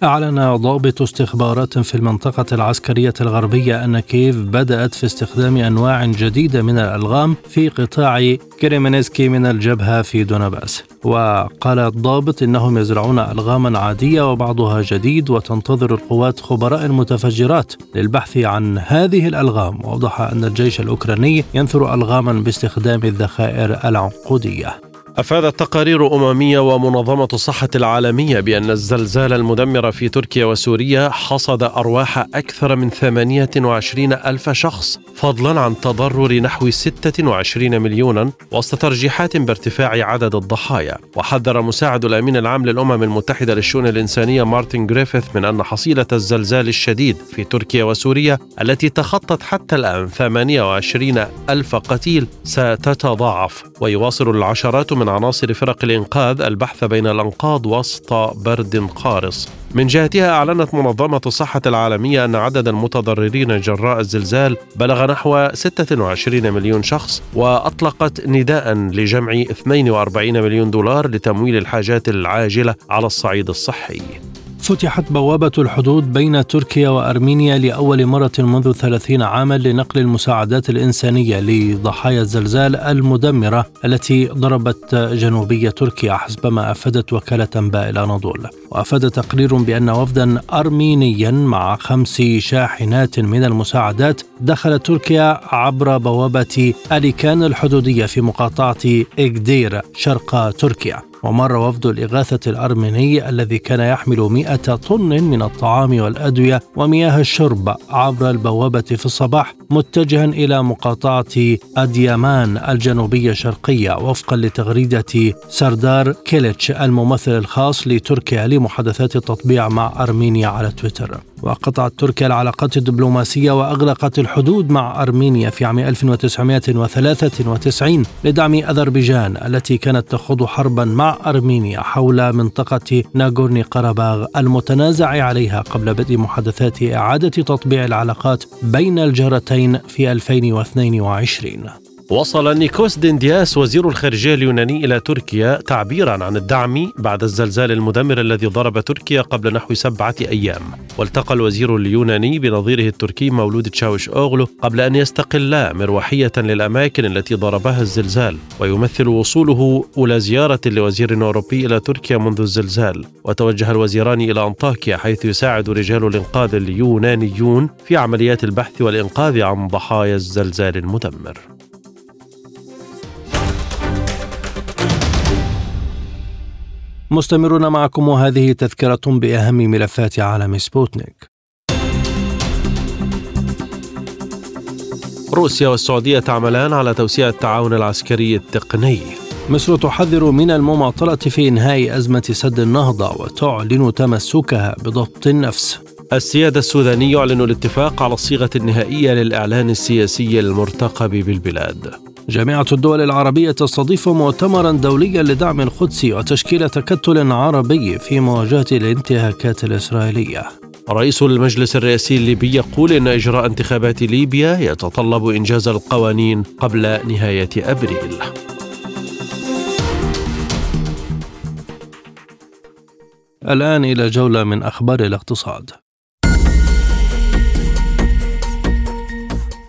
أعلن ضابط استخبارات في المنطقة العسكرية الغربية أن كييف بدأت في استخدام أنواع جديدة من الألغام في قطاع كريمينسكي من الجبهة في دونباس. وقال الضابط إنهم يزرعون ألغاما عادية وبعضها جديد وتنتظر القوات خبراء المتفجرات للبحث عن هذه الألغام. وأوضح أن الجيش الأوكراني ينثر ألغاما باستخدام الذخائر العنقودية. أفادت تقارير أممية ومنظمة الصحة العالمية بأن الزلزال المدمر في تركيا وسوريا حصد أرواح أكثر من 28 ألف شخص فضلا عن تضرر نحو 26 مليونا وسط ترجيحات بارتفاع عدد الضحايا. وحذر مساعد الأمين العام للأمم المتحدة للشؤون الإنسانية مارتن جريفيث من أن حصيلة الزلزال الشديد في تركيا وسوريا التي تخطت حتى الآن 28 ألف قتيل ستتضاعف. ويواصل العشرات من عناصر فرق الإنقاذ البحث بين الأنقاض وسط برد قارص. من جهتها أعلنت منظمة الصحة العالمية أن عدد المتضررين جراء الزلزال بلغ نحو 26 مليون شخص وأطلقت نداء لجمع 42 مليون دولار لتمويل الحاجات العاجلة على الصعيد الصحي. فتحت بوابة الحدود بين تركيا وأرمينيا لأول مرة منذ ثلاثين عاما لنقل المساعدات الإنسانية لضحايا الزلزال المدمرة التي ضربت جنوبية تركيا حسب ما أفادت وكالة أنباء الأناضول وأفاد تقرير بأن وفدا أرمينيا مع خمس شاحنات من المساعدات دخل تركيا عبر بوابة أليكان الحدودية في مقاطعة إغدير شرق تركيا. ومر وفد الإغاثة الأرميني الذي كان يحمل مئة طن من الطعام والأدوية ومياه الشرب عبر البوابة في الصباح متجها إلى مقاطعة أديامان الجنوبية الشرقية وفقا لتغريدة سردار كيليتش الممثل الخاص لتركيا لمحادثات التطبيع مع أرمينيا على تويتر. وقطعت تركيا العلاقات الدبلوماسية وأغلقت الحدود مع أرمينيا في عام 1993 لدعم أذربيجان التي كانت تخوض حربا مع أرمينيا حول منطقة ناغورني قرباغ المتنازع عليها قبل بدء محادثات إعادة تطبيع العلاقات بين الجارتين في 2022 وصل نيكوس ديندياس وزير الخارجية اليوناني إلى تركيا تعبيرا عن الدعم بعد الزلزال المدمر الذي ضرب تركيا قبل نحو سبعة أيام. والتقى الوزير اليوناني بنظيره التركي مولود تشاوش أوغلو قبل أن يستقلا مروحية للأماكن التي ضربها الزلزال ويمثل وصوله أولى زيارة لوزير أوروبي إلى تركيا منذ الزلزال. وتوجه الوزيران إلى أنطاكيا حيث يساعد رجال الإنقاذ اليونانيون في عمليات البحث والإنقاذ عن ضحايا الزلزال المدمر. مستمرون معكم وهذه تذكرة بأهم ملفات عالم سبوتنيك. روسيا والسعودية تعملان على توسيع التعاون العسكري التقني. مصر تحذر من المماطلة في إنهاء أزمة سد النهضة وتعلن تمسكها بضبط النفس. السيادة السوداني يعلن الاتفاق على الصيغة النهائية للإعلان السياسي المرتقب بالبلاد. جامعة الدول العربية تستضيف مؤتمرا دوليا لدعم القدس وتشكيل تكتل عربي في مواجهة الانتهاكات الإسرائيلية. رئيس المجلس الرئاسي الليبي يقول إن إجراء انتخابات ليبيا يتطلب إنجاز القوانين قبل نهاية أبريل. الآن إلى جولة من أخبار الاقتصاد.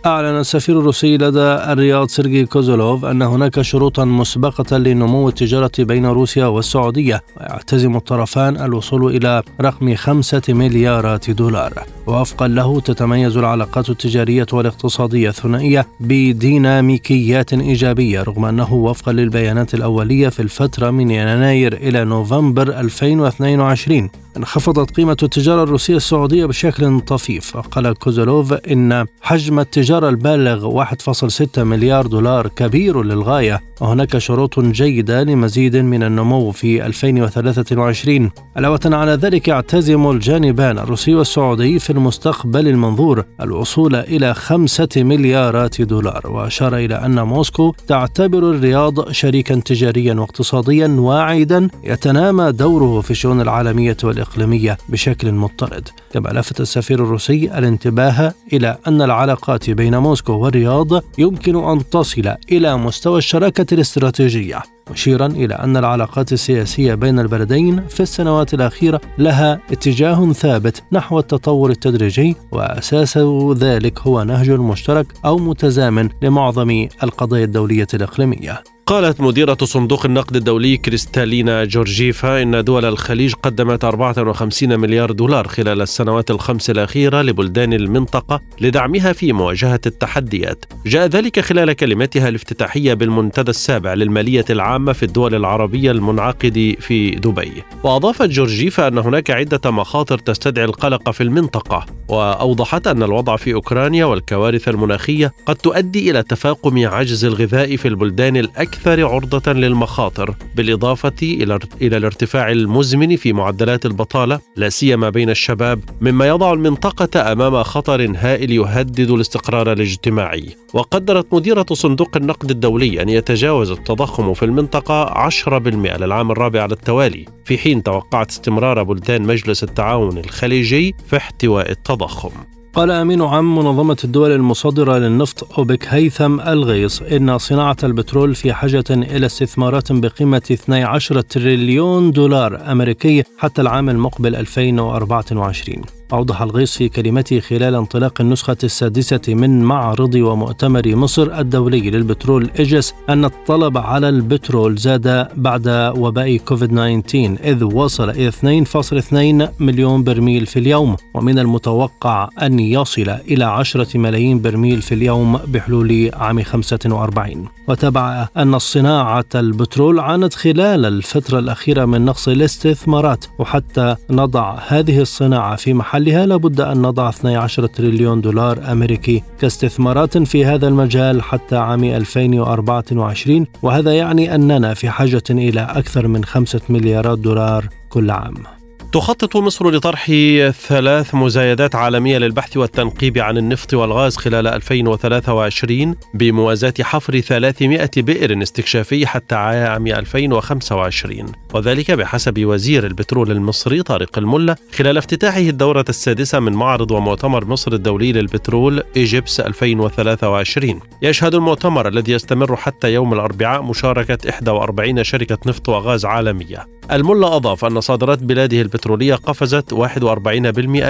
أعلن السفير الروسي لدى الرياض سيرجي كوزولوف أن هناك شروطا مسبقة لنمو التجارة بين روسيا والسعودية. ويعتزم الطرفان الوصول إلى رقم خمسة مليارات دولار. ووفقا له تتميز العلاقات التجارية والاقتصادية الثنائية بديناميكيات إيجابية رغم أنه وفقا للبيانات الأولية في الفترة من يناير إلى نوفمبر 2022 انخفضت قيمة التجارة الروسية السعودية بشكل طفيف. وقال كوزولوف إن حجم التجارة البالغ 1.6 مليار دولار كبير للغاية. وهناك شروط جيدة لمزيد من النمو في 2023 علاوة على ذلك يعتزم الجانبان الروسي والسعودي في المستقبل المنظور. الوصول إلى خمسة مليارات دولار. وأشار إلى أن موسكو تعتبر الرياض شريكا تجاريا واقتصاديا واعدا يتنامى دوره في الشؤون العالمية والإقليمية بشكل مضطرد. كما لفت السفير الروسي الانتباه إلى أن العلاقات بين موسكو والرياض يمكن أن تصل إلى مستوى الشراكة الاستراتيجية مشيرا إلى أن العلاقات السياسية بين البلدين في السنوات الأخيرة لها اتجاه ثابت نحو التطور التدريجي وأساس ذلك هو نهج مشترك أو متزامن لمعظم القضايا الدولية الإقليمية. قالت مديرة صندوق النقد الدولي كريستالينا جورجيفا إن دول الخليج قدمت 54 مليار دولار خلال السنوات الخمس الأخيرة لبلدان المنطقة لدعمها في مواجهة التحديات. جاء ذلك خلال كلمتها الافتتاحية بالمنتدى السابع للمالية العامة في الدول العربية المنعقد في دبي. وأضافت جورجيفا أن هناك عدة مخاطر تستدعي القلق في المنطقة وأوضحت أن الوضع في أوكرانيا والكوارث المناخية قد تؤدي إلى تفاقم عجز الغذاء في البلدان الأكثر أكثر عرضة للمخاطر بالإضافة إلى الارتفاع المزمن في معدلات البطالة لا سيما بين الشباب مما يضع المنطقة أمام خطر هائل يهدد الاستقرار الاجتماعي. وقدرت مديرة صندوق النقد الدولي أن يتجاوز التضخم في المنطقة 10% للعام الرابع على التوالي في حين توقعت استمرار بلدان مجلس التعاون الخليجي في احتواء التضخم. قال أمين عام منظمة الدول المصدرة للنفط أوبك هيثم الغيص إن صناعة البترول في حاجة إلى استثمارات بقيمة 12 تريليون دولار أمريكي حتى العام المقبل 2024 أوضح الغيص في كلمته خلال انطلاق النسخة السادسة من معرض ومؤتمر مصر الدولي للبترول إيجس أن الطلب على البترول زاد بعد وباء كوفيد 19 إذ وصل إلى 2.2 مليون برميل في اليوم ومن المتوقع أن يصل إلى 10 ملايين برميل في اليوم بحلول عام 45 وتبع أن صناعة البترول عانت خلال الفترة الأخيرة من نقص الاستثمارات وحتى نضع هذه الصناعة في محلها لابد أن نضع 12 تريليون دولار أمريكي كاستثمارات في هذا المجال حتى عام 2024 وهذا يعني أننا في حاجة إلى أكثر من 5 مليارات دولار كل عام. تخطط مصر لطرح ثلاث مزايدات عالمية للبحث والتنقيب عن النفط والغاز خلال 2023 بموازاة حفر 300 بئر استكشافي حتى عام 2025 وذلك بحسب وزير البترول المصري طارق الملا خلال افتتاحه الدورة السادسة من معرض ومؤتمر مصر الدولي للبترول إيجيبس 2023 يشهد المؤتمر الذي يستمر حتى يوم الأربعاء مشاركة 41 شركة نفط وغاز عالمية. الملا أضاف أن صادرات بلاده البترولية قفزت 41%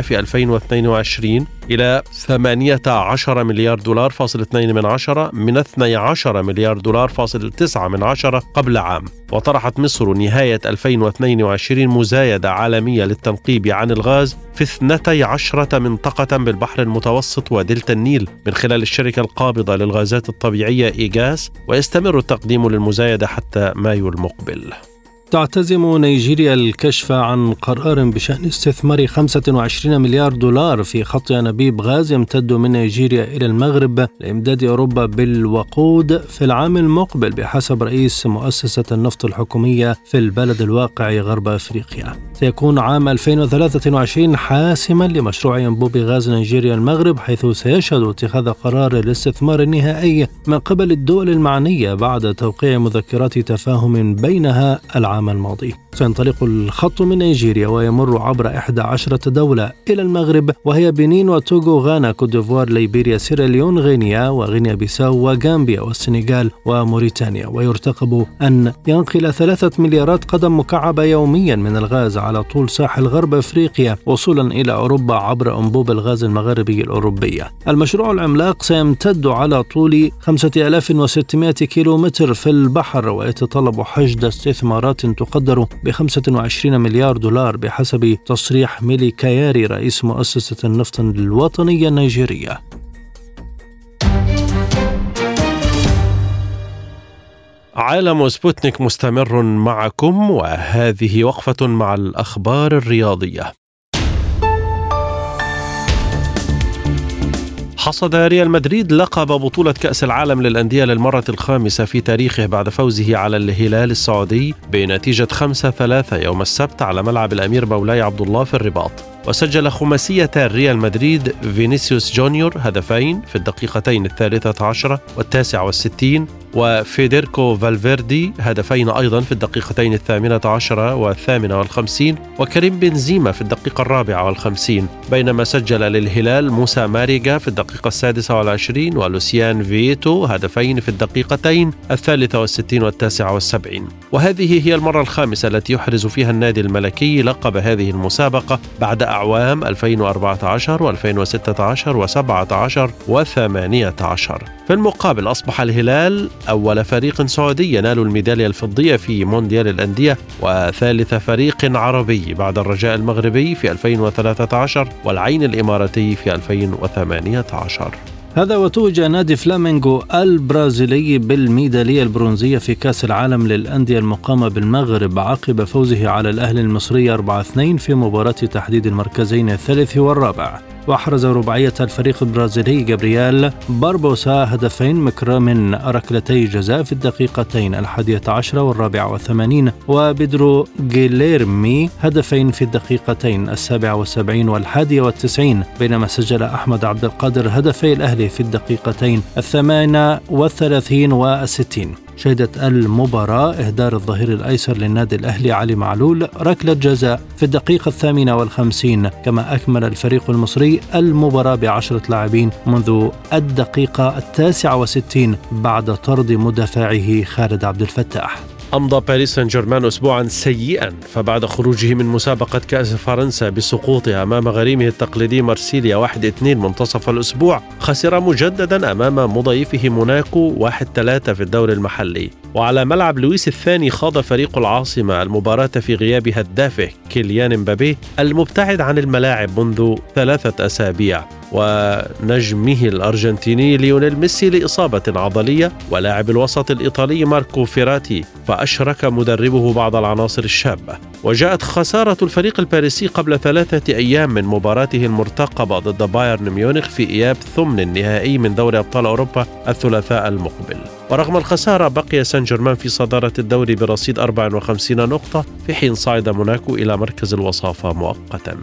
في 2022 إلى 18 مليار دولار فاصل 2 من عشرة من 12 مليار دولار فاصل 9 من عشرة قبل عام. وطرحت مصر نهاية 2022 مزايدة عالمية للتنقيب عن الغاز في 12 منطقة بالبحر المتوسط ودلتا النيل من خلال الشركة القابضة للغازات الطبيعية إيجاس ويستمر التقديم للمزايدة حتى مايو المقبل. تعتزم نيجيريا الكشف عن قرار بشأن استثمار 25 مليار دولار في خط أنابيب غاز يمتد من نيجيريا إلى المغرب لإمداد أوروبا بالوقود في العام المقبل بحسب رئيس مؤسسة النفط الحكومية في البلد الواقع غرب أفريقيا. سيكون عام 2023 حاسما لمشروع أنبوب غاز نيجيريا المغرب حيث سيشهد اتخاذ قرار الاستثمار النهائي من قبل الدول المعنية بعد توقيع مذكرات تفاهم بينها العام العام الماضي. سينطلق الخط من نيجيريا ويمر عبر 11 دولة إلى المغرب وهي بنين وتوغو غانا كوت ديفوار ليبيريا سيراليون غينيا وغينيا بيساو وغامبيا والسنغال وموريتانيا. ويرتقب أن ينقل ثلاثة مليارات قدم مكعبة يوميا من الغاز على طول ساحل غرب أفريقيا وصولا إلى أوروبا عبر أنبوب الغاز المغربي الأوروبية. المشروع العملاق سيمتد على طول 5600 كيلومتر في البحر ويتطلب حشد استثمارات تقدر ب 25 مليار دولار بحسب تصريح ميلي كاياري رئيس مؤسسة النفط الوطنية النيجيرية. عالم سبوتنيك مستمر معكم وهذه وقفة مع الأخبار الرياضية. حصد ريال مدريد لقب بطولة كأس العالم للأندية للمرة الخامسة في تاريخه بعد فوزه على الهلال السعودي بنتيجة 5-3 يوم السبت على ملعب الأمير مولاي عبد الله في الرباط. وسجل خماسية ريال مدريد فينيسيوس جونيور هدفين في الدقيقتين الثالثة عشرة والتاسعة والستين وفيديركو فالفيردي هدفين أيضا في الدقيقتين الثامنة عشرة والثامنة والخمسين وكريم بنزيما في الدقيقة الرابعة والخمسين. بينما سجل للهلال موسى ماريغا في الدقيقة السادسة والعشرين ولوسيانو فييتو هدفين في الدقيقتين الثالثة والستين والتاسعة والسبعين. وهذه هي المرة الخامسة التي يحرز فيها النادي الملكي لقب هذه المسابقة بعد أعوام 2014 و2016 و17 و18 في المقابل أصبح الهلال أول فريق سعودي ينال الميدالية الفضية في مونديال الأندية وثالث فريق عربي بعد الرجاء المغربي في 2013 والعين الإماراتي في 2018 هذا وتوج نادي فلامينغو البرازيلي بالميدالية البرونزية في كأس العالم للأندية المقامة بالمغرب عقب فوزه على الأهلي المصري 4-2 في مباراة تحديد المركزين الثالث والرابع. وأحرز رباعية الفريق البرازيلي جابرييل باربوسا هدفين من ركلتي جزاء في الدقيقتين الحادية عشرة والرابعة والثمانين وبيدرو جيليرمي هدفين في الدقيقتين السابعة والسبعين والحادية والتسعين بينما سجل أحمد عبد القادر هدفي الأهلي في الدقيقتين الثامنة والثلاثين والستين شهدت المباراة إهدار الظهير الأيسر للنادي الأهلي علي معلول ركلة جزاء في الدقيقة الثامنة والخمسين كما أكمل الفريق المصري المباراة بعشرة لاعبين منذ الدقيقة التاسعة وستين بعد طرد مدافعه خالد عبد الفتاح. أمضى باريس سان جيرمان أسبوعا سيئا فبعد خروجه من مسابقة كأس فرنسا بسقوطه أمام غريمه التقليدي مارسيليا 1-2 منتصف الأسبوع خسر مجددا أمام مضيفه موناكو 1-3 في الدوري المحلي. وعلى ملعب لويس الثاني خاض فريق العاصمة المباراة في غياب هدافه كيليان مبابي المبتعد عن الملاعب منذ ثلاثة أسابيع. ونجمه الأرجنتيني ليونيل ميسي لإصابة عضلية ولاعب الوسط الإيطالي ماركو فيراتي فأشرك مدربه بعض العناصر الشابة. وجاءت خسارة الفريق الباريسي قبل ثلاثة أيام من مباراته المرتقبة ضد بايرن ميونخ في إياب ثمن النهائي من دوري أبطال أوروبا الثلاثاء المقبل. ورغم الخسارة بقي سان جيرمان في صدارة الدوري برصيد 54 نقطة في حين صعد موناكو إلى مركز الوصافة مؤقتا.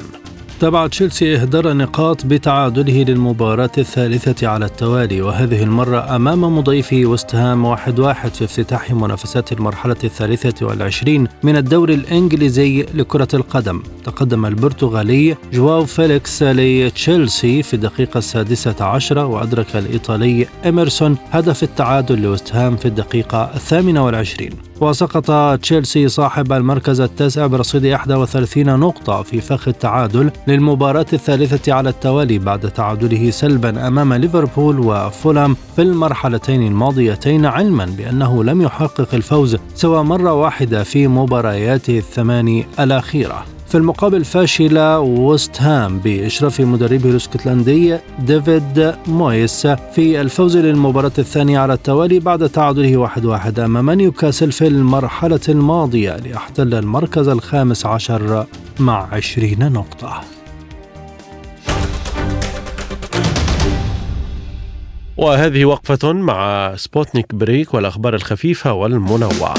تابع تشيلسي إهدار نقاط بتعادله للمباراة الثالثة على التوالي وهذه المرة أمام مضيفه وست هام واحد واحد في افتتاح منافسات المرحلة الثالثة والعشرين من الدوري الإنجليزي لكرة القدم. تقدم البرتغالي جواو فيليكس لتشيلسي في الدقيقة السادسة عشرة وأدرك الإيطالي إميرسون هدف التعادل لوست هام في الدقيقة الثامنة والعشرين. وسقط تشيلسي صاحب المركز التاسع برصيد 31 نقطة في فخ التعادل للمباراة الثالثة على التوالي بعد تعادله سلبا أمام ليفربول وفولام في المرحلتين الماضيتين علما بأنه لم يحقق الفوز سوى مرة واحدة في مبارياته الثماني الأخيرة. في المقابل فشل وست هام بإشراف مدربه الإسكتلندي ديفيد مويس. في الفوز للمباراة الثانية على التوالي بعد تعادله واحد واحد أمام نيوكاسل في المرحلة الماضية ليحتل المركز الخامس عشر مع عشرين نقطة. وهذه وقفة مع سبوتنيك break والأخبار الخفيفة والمنوعة.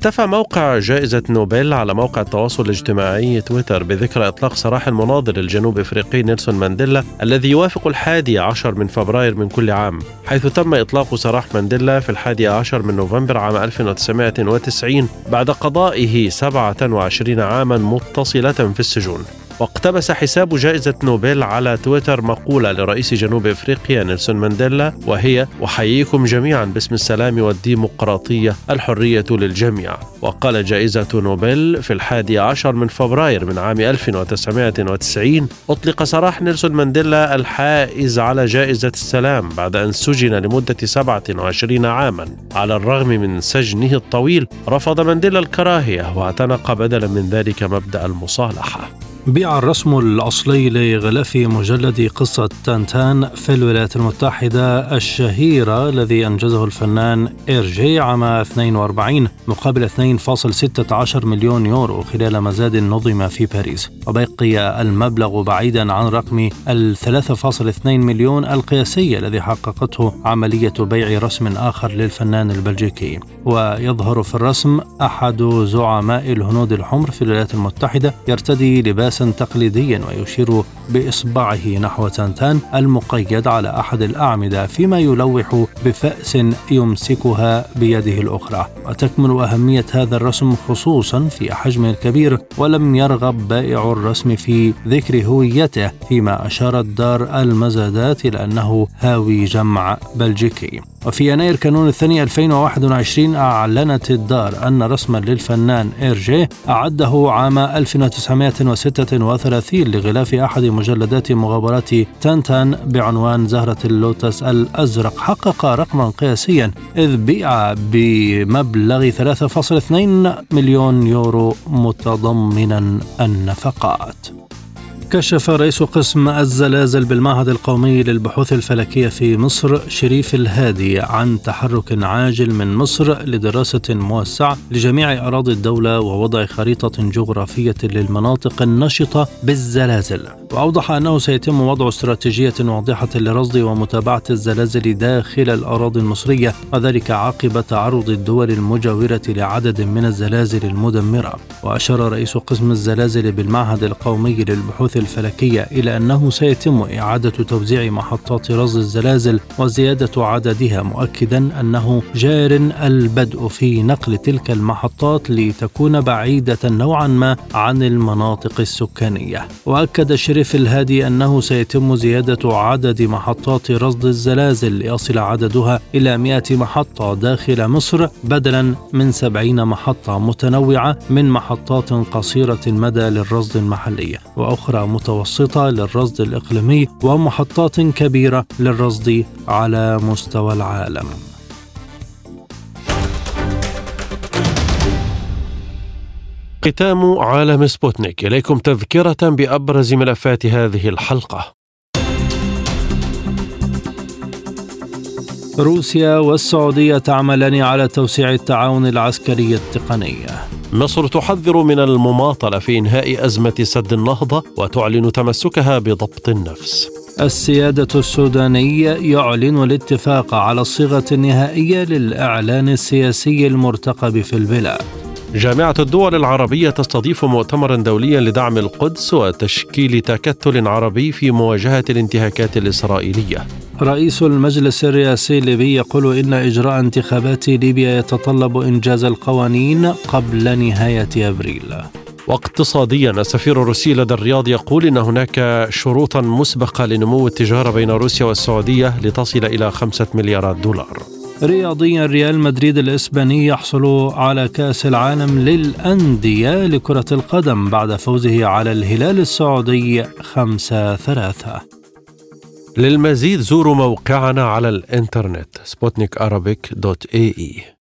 احتفى موقع جائزة نوبل على موقع التواصل الاجتماعي تويتر بذكرى إطلاق سراح المناضل الجنوب إفريقي نيلسون مانديلا الذي يوافق الحادي عشر من فبراير من كل عام حيث تم إطلاق سراح مانديلا في الحادي عشر من نوفمبر عام 1990 بعد قضائه 27 عاما متصلة في السجون. واقتبس حساب جائزة نوبل على تويتر مقولة لرئيس جنوب إفريقيا نيلسون مانديلا وهي أحييكم جميعا باسم السلام والديمقراطية الحرية للجميع وقال جائزة نوبل في الحادي عشر من فبراير من عام 1990 أطلق سراح نيلسون مانديلا الحائز على جائزة السلام بعد أن سجن لمدة 27 عاما. على الرغم من سجنه الطويل رفض مانديلا الكراهية واعتنق بدلا من ذلك مبدأ المصالحة بيع الرسم الأصلي لغلاف مجلد قصة تانتان في الولايات المتحدة الشهيرة الذي أنجزه الفنان إيرجي عام 42 مقابل 2.16 مليون يورو خلال مزاد نظم في باريس. وبقي المبلغ بعيدا عن رقم ال 3.2 مليون القياسي الذي حققته عملية بيع رسم آخر للفنان البلجيكي. ويظهر في الرسم أحد زعماء الهنود الحمر في الولايات المتحدة يرتدي لباس لباسا تقليديا ويشير بإصبعه نحو تانتان المقيد على أحد الأعمدة فيما يلوح بفأس يمسكها بيده الأخرى. وتكمن أهمية هذا الرسم خصوصا في حجمه الكبير ولم يرغب بائع الرسم في ذكر هويته فيما أشارت دار المزادات إلى أنه هاوي جمع بلجيكي. وفي يناير كانون الثاني 2021 أعلنت الدار أن رسما للفنان إيرجي أعده عام 1936 لغلاف أحد مجلدات مغامرات تانتان بعنوان زهرة اللوتس الأزرق. حقق رقما قياسيا إذ بيع بمبلغ 3.2 مليون يورو متضمنا النفقات. كشف رئيس قسم الزلازل بالمعهد القومي للبحوث الفلكية في مصر شريف الهادي عن تحرك عاجل من مصر لدراسة موسعة لجميع أراضي الدولة ووضع خريطة جغرافية للمناطق النشطة بالزلازل. وأوضح أنه سيتم وضع استراتيجية واضحة لرصد ومتابعة الزلازل داخل الأراضي المصرية وذلك عقب تعرض الدول المجاورة لعدد من الزلازل المدمرة. وأشار رئيس قسم الزلازل بالمعهد القومي للبحوث الفلكية إلى أنه سيتم إعادة توزيع محطات رصد الزلازل وزيادة عددها مؤكدا أنه جار البدء في نقل تلك المحطات لتكون بعيدة نوعا ما عن المناطق السكانية. وأكد شريف الهادي أنه سيتم زيادة عدد محطات رصد الزلازل ليصل عددها إلى 100 محطة داخل مصر بدلا من 70 محطة متنوعة من محطات قصيرة المدى للرصد المحلي. وأخرى متوسطة للرصد الإقليمي ومحطات كبيرة للرصد على مستوى العالم. ختام عالم سبوتنيك إليكم تذكرة بأبرز ملفات هذه الحلقة. روسيا والسعودية تعملان على توسيع التعاون العسكري التقني. مصر تحذر من المماطلة في إنهاء أزمة سد النهضة وتعلن تمسكها بضبط النفس. السيادة السوداني يعلن الاتفاق على الصيغة النهائية للإعلان السياسي المرتقب في البلاد. جامعة الدول العربية تستضيف مؤتمرا دوليا لدعم القدس وتشكيل تكتل عربي في مواجهة الانتهاكات الإسرائيلية. رئيس المجلس الرئاسي الليبي يقول إن إجراء انتخابات ليبيا يتطلب إنجاز القوانين قبل نهاية أبريل. واقتصاديا السفير الروسي لدى الرياض يقول إن هناك شروطا مسبقة لنمو التجارة بين روسيا والسعودية لتصل إلى خمسة مليارات دولار. رياضيا ريال مدريد الإسباني يحصل على كأس العالم للأندية لكرة القدم بعد فوزه على الهلال السعودي خمسة ثلاثة للمزيد زوروا موقعنا على الإنترنت سبوتنيك dot ae.